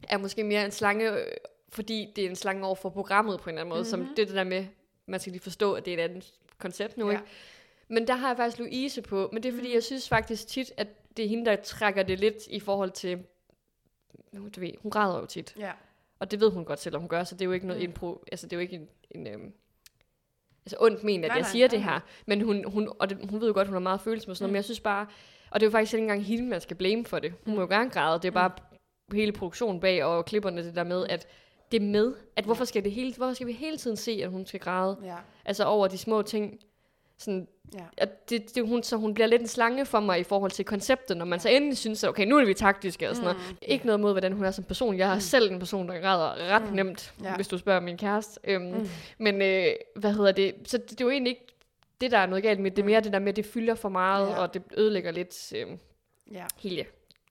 er måske mere en slange, fordi det er en slange over for programmet på en eller anden måde. Mm-hmm. Som det, er det der med, man skal lige forstå, at det er et andet koncept nu, Ja. ikke? Men der har jeg faktisk Louise på, men det er fordi, Mm. jeg synes faktisk tit, at det er hende, der trækker det lidt i forhold til, nu, du ved, hun græder jo tit. Ja. Og det ved hun godt selv, om hun gør, så det er jo ikke noget Mm. impro, altså det er jo ikke en, en øhm, altså ondt men, at Nej, jeg siger nej, det her. Men hun, hun, og det, hun ved jo godt, hun har meget følelse med sådan noget, Mm. men jeg synes bare, og det er jo faktisk ikke engang hende, man skal blame for det. Hun må jo gerne græde, det er bare hele produktionen bag, og klipperne det der med, at det med, at hvorfor skal, det hele, hvorfor skal vi hele tiden se, at hun skal græde? Ja. Altså over de små ting. Sådan, Ja. at det, det, hun, så hun bliver lidt en slange for mig i forhold til konceptet, når man så endelig synes, at okay, nu er vi taktiske og sådan noget. Mm. Ikke noget mod, hvordan hun er som person. Jeg er selv en person, der græder ret Mm. nemt, Ja. hvis du spørger min kæreste. Øhm, Mm. Men øh, hvad hedder det? Så det, det er jo egentlig ikke det, der er noget galt med. Det er Mm. mere det der med, at det fylder for meget, Ja. og det ødelægger lidt øh, Ja. hele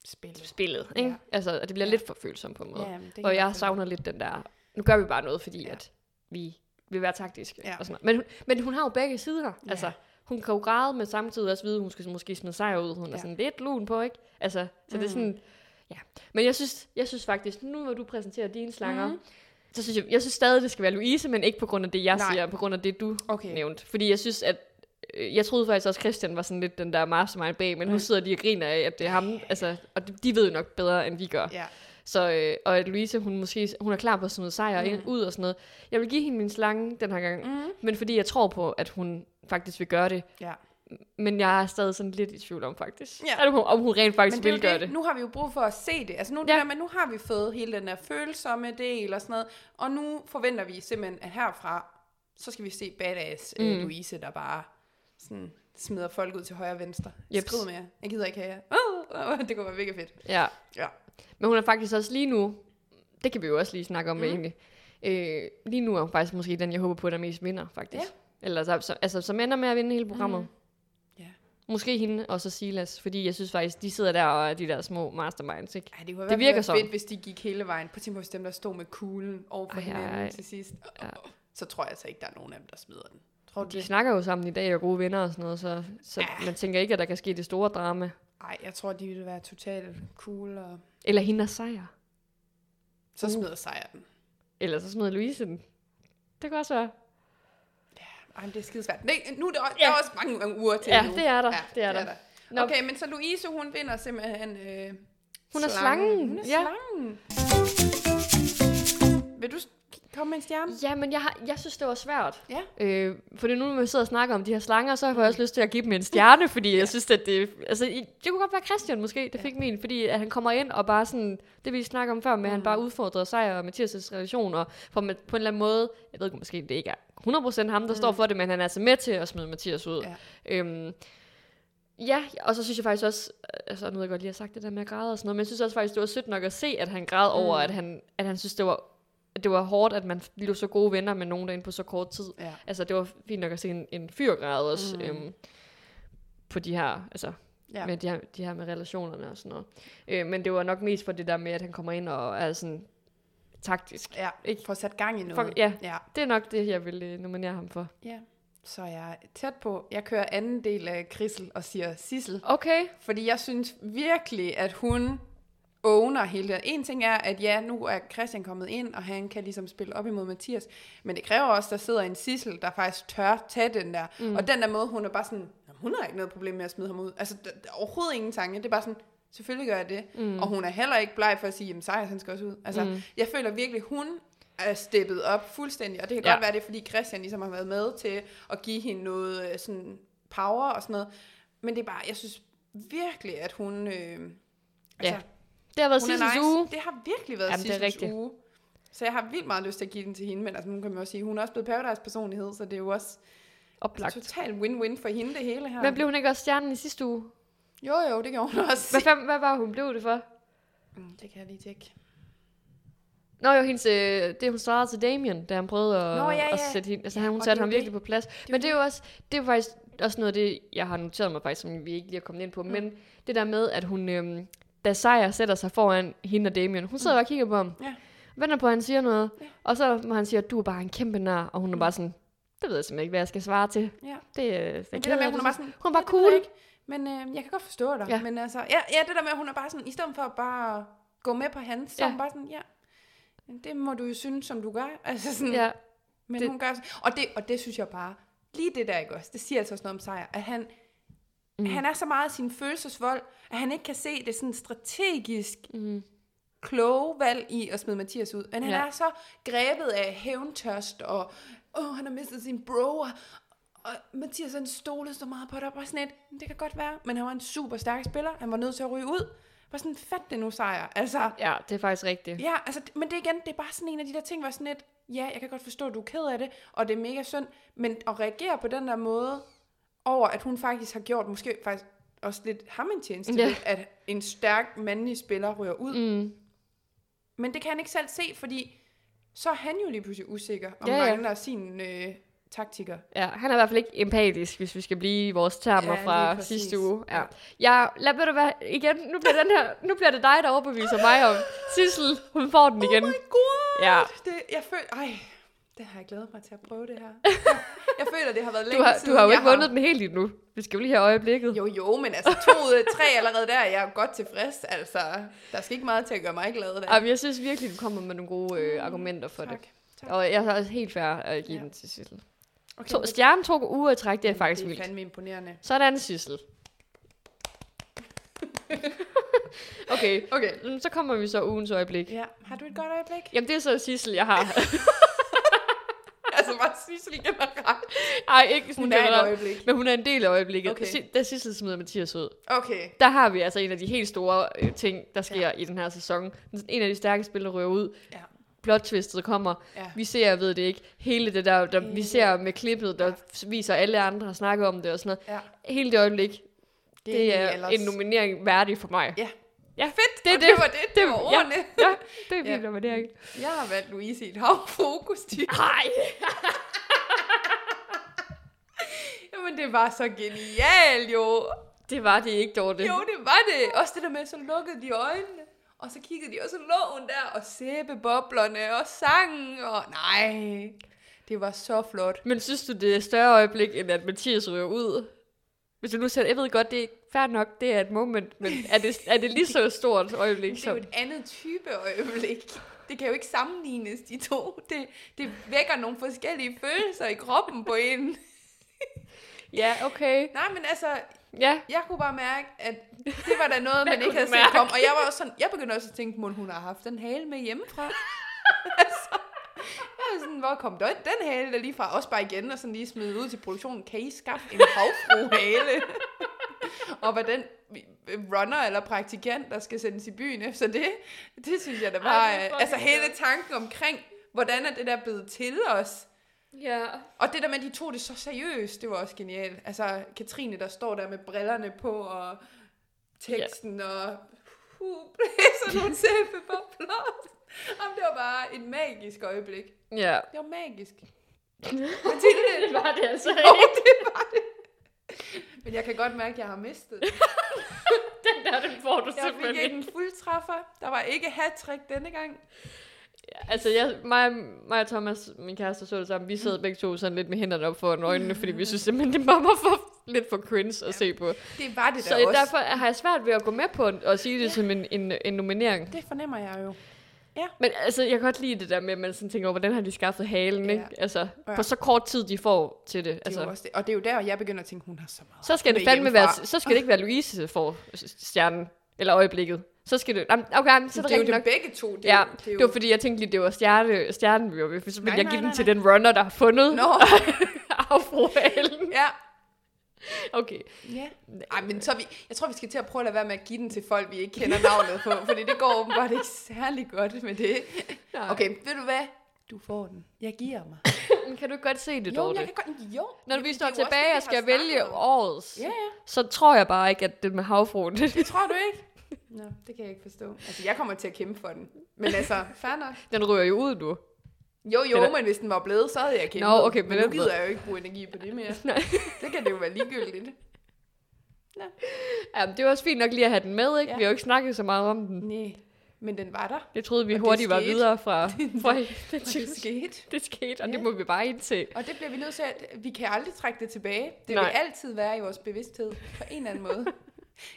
Spillet. spillet. Ikke? Ja. Altså, at det bliver Ja. lidt for følsomt på en måde. Ja, og jeg savner lidt den der, nu gør vi bare noget, fordi Ja. at vi vil være taktiske. Ja. Og sådan noget. Men, hun- men hun har jo begge sider. Ja. Altså, hun kan jo græde, men samtidig også vide, at hun skal måske smide sejr ud. Hun er Ja. sådan lidt lun på, ikke? Altså, så det er Mm. sådan, ja. Men jeg synes, jeg synes faktisk, nu hvor du præsenterer dine slanger, Mhm. så synes jeg, jeg synes stadig, det skal være Louise, men ikke på grund af det, jeg Nej. siger, på grund af det, du Okay. nævnte. Fordi jeg synes, at jeg troede faktisk også, at Christian var sådan lidt den der mastermind bag, men nu sidder de og griner af, at det er ham. Altså, og de, de ved jo nok bedre, end vi gør. Ja. Så, øh, og at Louise, hun måske hun er klar på at smide sejr Mm. ud og sådan noget. Jeg vil give hende min slange den her gang, mm. Men fordi jeg tror på, at hun faktisk vil gøre det. Ja. Men jeg er stadig sådan lidt i tvivl om faktisk, Ja. om, hun, om hun rent faktisk det vil jo gøre det. det. Nu har vi jo brug for at se det. Altså nu, Ja. der, men nu har vi fået hele den der følsomme del og sådan noget. Og nu forventer vi simpelthen, at herfra, så skal vi se badass mm. Mm. Louise, der bare sådan smider folk ud til højre og venstre. Jeps. Skrid med jer. Jeg gider ikke have jer. Oh, oh, det kunne være mega fedt. Ja. Ja. Men hun er faktisk også lige nu, det kan vi jo også lige snakke om Mm. egentlig. Øh, lige nu er hun faktisk måske den, jeg håber på, der mest vinder, faktisk. Ja. Eller så, så, altså, som ender med at vinde hele programmet. Mm. Ja. Måske hende, og så Silas, fordi jeg synes faktisk, de sidder der og er de der små masterminds, ikke? Ej, det kunne Det virker sådan. fedt, hvis de gik hele vejen. På tænk på, dem, der stod med kuglen over for Ej, hinanden ej. til sidst. Ja. Så tror jeg altså ikke, der er nogen af dem, der smider den. Tror du De det? snakker jo sammen i dag og er gode venner og sådan noget, så, så Ja. man tænker ikke, at der kan ske det store drama. Nej, jeg tror, de ville være totalt cool, og Eller hende er sejr. så Uh. smider sejr den. Eller så smider Louise den. Det kan også være. Ej, men det er skidesvært. Nej, nu er der, ja. Ja. der er også mange, mange uger til Ja, nu. det er der. det er der. Nå. Okay, men så Louise, hun vinder simpelthen øh, Hun er slangen, Hun er ja. slangen. Vil du komme med en stjerne? Ja, men jeg, har, jeg synes, det var svært. Ja. Øh, fordi nu, når vi sidder og snakker om de her slanger, så har jeg også lyst til at give dem en stjerne, fordi jeg synes, at det... Altså, det kunne godt være Christian måske, det Ja. fik min, fordi at han kommer ind og bare sådan... Det vi snakker om før, med at han Mm. bare udfordrer sig og Mathias' relation, og for, på en eller anden måde... Jeg ved ikke, måske det ikke er 100% ham, der Mm. står for det, men han er altså med til at smide Mathias ud. Ja. Øhm, ja, og så synes jeg faktisk også, altså nu ved jeg godt lige at have sagt det der med at græde og sådan noget, men jeg synes også faktisk, det var sødt nok at se, at han græd over, Mm. at han, at han synes, det var, det var hårdt, at man blev så gode venner med nogen derinde på så kort tid. Ja. Altså, det var fint nok at se en, en fyr græde også, Mm. øhm, på de her, altså, Ja. med de her, de her med relationerne og sådan noget. Øh, men det var nok mest for det der med, at han kommer ind og er sådan taktisk. ja. Ikke? Få sat gang i noget. For, ja, ja. det er nok det, jeg vil øh, nominere ham for. Ja. Så er jeg tæt på. Jeg kører anden del af Krissel og siger Sissel. Okay. Fordi jeg synes virkelig, at hun owner hele det. En ting er, at ja, nu er Christian kommet ind, og han kan ligesom spille op imod Mathias. Men det kræver også, at der sidder en Sissel, der faktisk tør tage den der. Mm. Og den der måde, hun er bare sådan, "Jamen, hun har ikke noget problem med at smide ham ud. Altså, der, der er overhovedet ingen tanke. Det er bare sådan, selvfølgelig gør jeg det. Mm. Og hun er heller ikke bleg for at sige, jamen Sejers, han skal også ud. Altså, mm. jeg føler virkelig, hun er steppet op fuldstændig. Og det kan ja. Ja. godt være, det er, fordi Christian ligesom har været med til at give hende noget øh, sådan power og sådan noget. Men det er bare, jeg synes virkelig, at hun... Øh, altså, Ja. Det har været hun sidste nice. uge. Det har virkelig været Jamen, det sidste uge. Så jeg har vildt meget lyst til at give den til hende, men altså, nu kan man også sige, hun er også blevet Paradise personlighed, så det er jo også Oplagt. totalt win-win for hende, det hele her. Men blev hun ikke også stjernen i sidste uge? Jo, jo, det gjorde hun også. Hvad, fem, hvad var hun blev det for? Mm, det kan jeg lige tjekke. Nå jo, hendes, øh, det hun svarede til Damien, da han prøvede at, Nå, ja, at ja. sætte hende, altså hun Og satte det ham jo virkelig på plads. Men det er jo også, det er faktisk også noget af det, jeg har noteret mig faktisk, som vi ikke lige har kommet ind på, mm. men det der med, at hun, øhm, da Sejr sætter sig foran hende og Damien, hun sidder mm. og kigger på ham, Ja. venter på, at han siger noget, Ja. og så må han sige, at du er bare en kæmpe nær, og hun er bare sådan, det ved jeg simpelthen ikke, hvad jeg skal svare til. Ja. Det, øh, det, er det der med, at hun er bare sådan, hun er bare "Ja, det ved jeg cool. Ikke, men øh, jeg kan godt forstå dig. Ja. Men altså, ja, ja, det der med, at hun er bare sådan, i stedet for at bare gå med på hans, så Ja. hun bare sådan, ja, det må du jo synes, som du gør. Altså sådan, Ja, men det- hun gør sådan. Og det, og det synes jeg bare lige det der, ikke også? Det siger altså også noget om sejr, at han, mm. han er så meget sin følelsesvold, at han ikke kan se det sådan strategisk Mm. kloge valg i at smide Mathias ud. Men han Ja. er så grebet af hævntørst, og åh, han har mistet sin bro, og, Mathias han stolede så meget på det, og bare sådan et, det kan godt være, men han var en super stærk spiller, han var nødt til at ryge ud. Bare sådan, fat det nu sejr. Altså, Ja, det er faktisk rigtigt. ja, altså, men det igen, det er bare sådan en af de der ting, hvor sådan et, ja, jeg kan godt forstå, at du er ked af det, og det er mega synd, men at reagere på den der måde, over at hun faktisk har gjort, måske faktisk også lidt ham en tjeneste, ja. at en stærk mandlig spiller ryger ud, Mm. men det kan han ikke selv se, fordi så er han jo lige pludselig usikker og Ja, ja. mangler sine øh, taktikker. Ja, han er i hvert fald ikke empatisk, hvis vi skal blive i vores termer Ja, fra sidste uge. Ja. Ja. ja, lad ved du hvad, igen, nu bliver, den her, nu bliver det dig, der overbeviser mig om. Sissel, hun får den igen. Oh my god! Ja. Det, jeg føler, ej, det har jeg glædet mig til at prøve det her. Jeg, føler, det har været længe Du har, siden, du har jo ikke vundet den helt endnu. Vi skal jo lige have øjeblikket. Jo, jo, men altså to ud af tre allerede der, jeg er godt tilfreds. Altså, der skal ikke meget til at gøre mig glad der. Jamen, jeg synes virkelig, du kommer med nogle gode øh, argumenter for tak. det. tak. Og jeg har også helt fair at give Ja. den til Sissel. Okay, To, stjernen to uger i træk, det er faktisk det er vildt. fandme imponerende. Sådan, Sissel. okay, Okay. mm, så kommer vi så ugens øjeblik. Ja, har du et godt øjeblik? Jamen, det er så Sissel, jeg har. Sissel generelt. Ej, ikke sådan Hun er et øjeblik. Men hun er en del af øjeblikket. Okay. Okay. Da Sissel smider Mathias ud, Okay. der har vi altså en af de helt store øh, ting, der sker ja. i den her sæson. En af de stærke spillere rører ud. Ja. Plot twistet kommer. Ja. Vi ser, jeg ved det ikke, hele det der, der vi ser med klippet, der ja. viser, alle andre har snakket om det og sådan noget. ja. Hele det øjeblik, det, det er ellers- en nominering værdig for mig. Ja. Ja, Fedt, det og det. det var det, det var ordene. Ja, ja det er Ja. min nominering. Jeg har valgt Louise i et hav fokus til. Nej. Jamen, det var så genialt, jo. Det var det ikke, Dorte. Jo, det var det. Også det der med, så lukkede de øjnene. Og så kiggede de også lågen der, og sæbeboblerne, og sangen, og nej. Det var så flot. Men synes du, det er et større øjeblik, end at Mathias ryger ud? Hvis du nu siger, jeg ved godt, det er fair nok, det er et moment, men er det, er det lige så stort øjeblik Det er som... jo et andet type øjeblik. Det kan jo ikke sammenlignes, de to. Det, det vækker nogle forskellige følelser i kroppen på en. Ja, okay. Nej, men altså, Ja, jeg kunne bare mærke, at det var da noget, man ikke havde set komme. Og jeg var også sådan, jeg begyndte også at tænke, at hun har haft den hale med hjemmefra. altså, jeg var sådan, hvor kom den, den hale der lige fra? Også bare igen, og sådan lige smide ud til produktionen. Kan I skaffe en havfru-hale? og hvad den runner eller praktikant, der skal sendes i byen efter det, det synes jeg da var, Ej, fucking altså hele tanken omkring, hvordan er det der blevet til os? Ja. Og det der med, at de tog det så seriøst, det var også genialt. Altså, Katrine, der står der med brillerne på, og teksten, og uh, blæser nogle sæbebobler. Jamen, det var bare et magisk øjeblik. Ja. Det var magisk. Mathilde, Det var det altså jo, ikke. det var det. Men jeg kan godt mærke, at jeg har mistet. Den der, den får du Jeg fik simpelthen ikke ikke. en fuldtræffer. Der var ikke hat denne gang. Altså, jeg, mig, mig og Thomas, min kæreste, så det sammen. Vi sad begge to sådan lidt med hænderne op foran øjnene, fordi vi synes simpelthen, det bare var for, lidt for cringe at se på. Det var det Så da også. derfor har jeg svært ved at gå med på at, sige det Ja. som en, en, en nominering. Det fornemmer jeg jo. Men altså, jeg kan godt lide det der med, at man sådan tænker over, hvordan har de skaffet halen, Ja. ikke? Altså, Ja. på så kort tid, de får til det. Det er altså, også det. Og det er jo der, jeg begynder at tænke, hun har så meget. så skal det fandme være, så skal det ikke være Louise, der får stjernen, eller øjeblikket. Så skal det, jamen, okay, jamen, så er det det er jo rigtigt nok. det begge to. Det Ja, det er jo, det var fordi, jeg tænkte lige, det var stjerne, stjernen, vi var ved, for så ville jeg nej, give den til den runner, der har fundet Nå, afrohalen. ja. Okay. ja. Ej, men så vi, jeg tror, vi skal til at prøve at lade være med at give den til folk, vi ikke kender navnet på, fordi det går åbenbart ikke særlig godt med det. Nej. Okay, ved du hvad? Du får den. Jeg giver mig. Men kan du ikke godt se det, Jo, Dorte? jeg kan godt... Jo. Når vi det står tilbage det, og skal vælge årets, Ja, ja. så tror jeg bare ikke, at det med havfruen, det, Det tror du ikke? Nå, det kan jeg ikke forstå. Altså, jeg kommer til at kæmpe for den. Men altså, fair nok. den ryger jo ud nu. Jo, jo, Eller- men hvis den var blevet, så havde jeg kæmpet. Nå, okay, men den nu gider jeg jo ikke bruge energi på det mere. Nej. Det kan det jo være ligegyldigt. Ja, men det var også fint nok lige at have den med, ikke? Ja. Vi har jo ikke snakket så meget om den. Nej, men den var der. Det troede vi Og hurtigt var videre fra, fra det, det skete. det skete, og Ja. det må vi bare indse. Og det bliver vi nødt til at... Vi kan aldrig trække det tilbage. Det Nej. vil altid være i vores bevidsthed på en eller anden måde.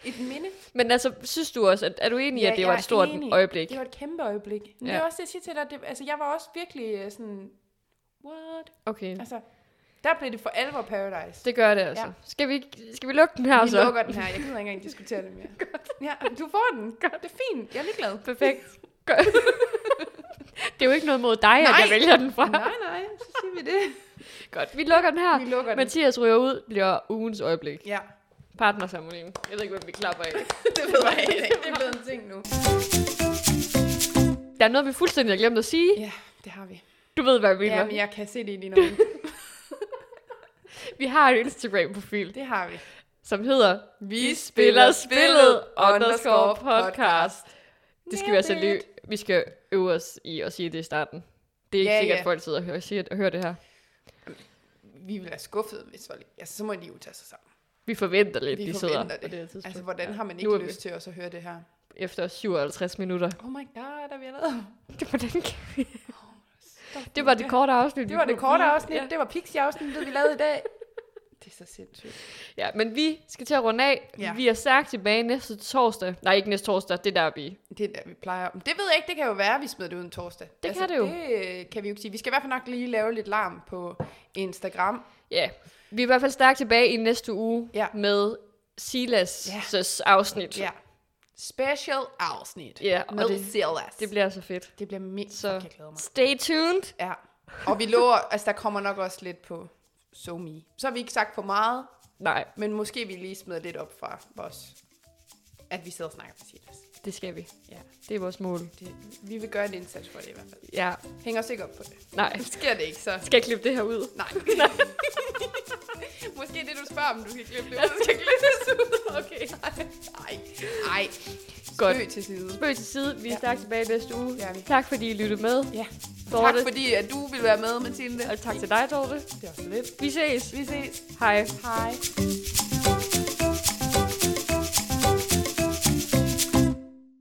Et minde. Men altså, synes du også, at er du enig i, Ja, at det var et stort enig. øjeblik? Det var et kæmpe øjeblik. Men Ja. det er også det, jeg siger til dig. Det, altså, jeg var også virkelig øh, sådan... What? Okay. Altså, Der blev det for alvor Paradise. Det gør det altså. Ja. Skal, vi, skal vi lukke den her Vi så? lukker den her. Jeg gider ikke engang diskutere det mere. Ja, du får den. Det er fint. Jeg er ligeglad. Perfekt. Godt. det er jo ikke noget mod dig, at Nej. jeg vælger den fra. Nej, nej, så siger vi det. Godt, vi lukker den her. Vi lukker den. Mathias ryger ud, bliver ugens øjeblik. Ja, Partnerceremonien. Jeg ved ikke, hvem vi klapper af. det ved jeg ikke. Det er blevet en ting nu. Der er noget, vi fuldstændig har glemt at sige. Ja, det har vi. Du ved, hvad jeg mener. Ja, men jeg kan se det i dine øjne. Vi har en Instagram-profil, Det har vi. som hedder Vi spiller spillet underscore podcast. Det skal vi altså lige, vi skal øve os i at sige det i starten. Det er ikke Ja, ja, sikkert, ja. at folk sidder og hører, siger, og hører det her. Vi vil være skuffede, hvis folk... Altså, så må de jo tage sig sammen. Vi forventer lidt, Vi de forventer sidder det. på det her tidspunkt. Altså, hvordan har man ikke er vi- lyst til at høre det her? Efter 57 minutter. Oh my god, er vi allerede? Det var, den, det var det korte afsnit. Det vi var det korte afsnit. Ja. Det var Pixie-afsnittet, vi lavede i dag. Det er så sindssygt. ja, men vi skal til at runde af. Ja. Vi er stærkt tilbage næste torsdag. Nej, ikke næste torsdag. Det er der, vi... Det er der, vi plejer. Men det ved jeg ikke, det kan jo være, at vi smider det ud en torsdag. Altså, kan det jo. Det øh, kan vi jo ikke sige. Vi skal i hvert fald nok lige lave lidt larm på Instagram. Ja, vi er i hvert fald stærkt tilbage i næste uge Ja. med Silas' afsnit. Ja. Special afsnit. Ja, og med det- Silas. Det bliver så fedt. det bliver mindst, Så- jeg glæder mig. Stay tuned. Ja. Og vi lover, altså der kommer nok også lidt på SoMe. Så har vi ikke sagt for meget, Nej, men måske vi lige smider lidt op fra vores, at vi sidder og snakker med Silas. det skal vi. Ja, Det er vores mål. det, vi vil gøre en indsats for det i hvert fald. Ja, Hæng os ikke op på det. nej. Sker det ikke, så Skal jeg klippe det her ud? nej. Måske det, du spørger, om du skal klippe det ud. Skal klippe det ud. Okay. Nej, nej. Godt. Spøg til side. Spøg til side. Vi er Ja. stærkt tilbage næste uge. Er vi. Tak fordi I lyttede med. Ja. Dorte. Tak fordi, at du ville være med, Mathilde. Og tak til dig, Dorte. Det var så lidt. Vi ses. Vi ses. Hej. Hej.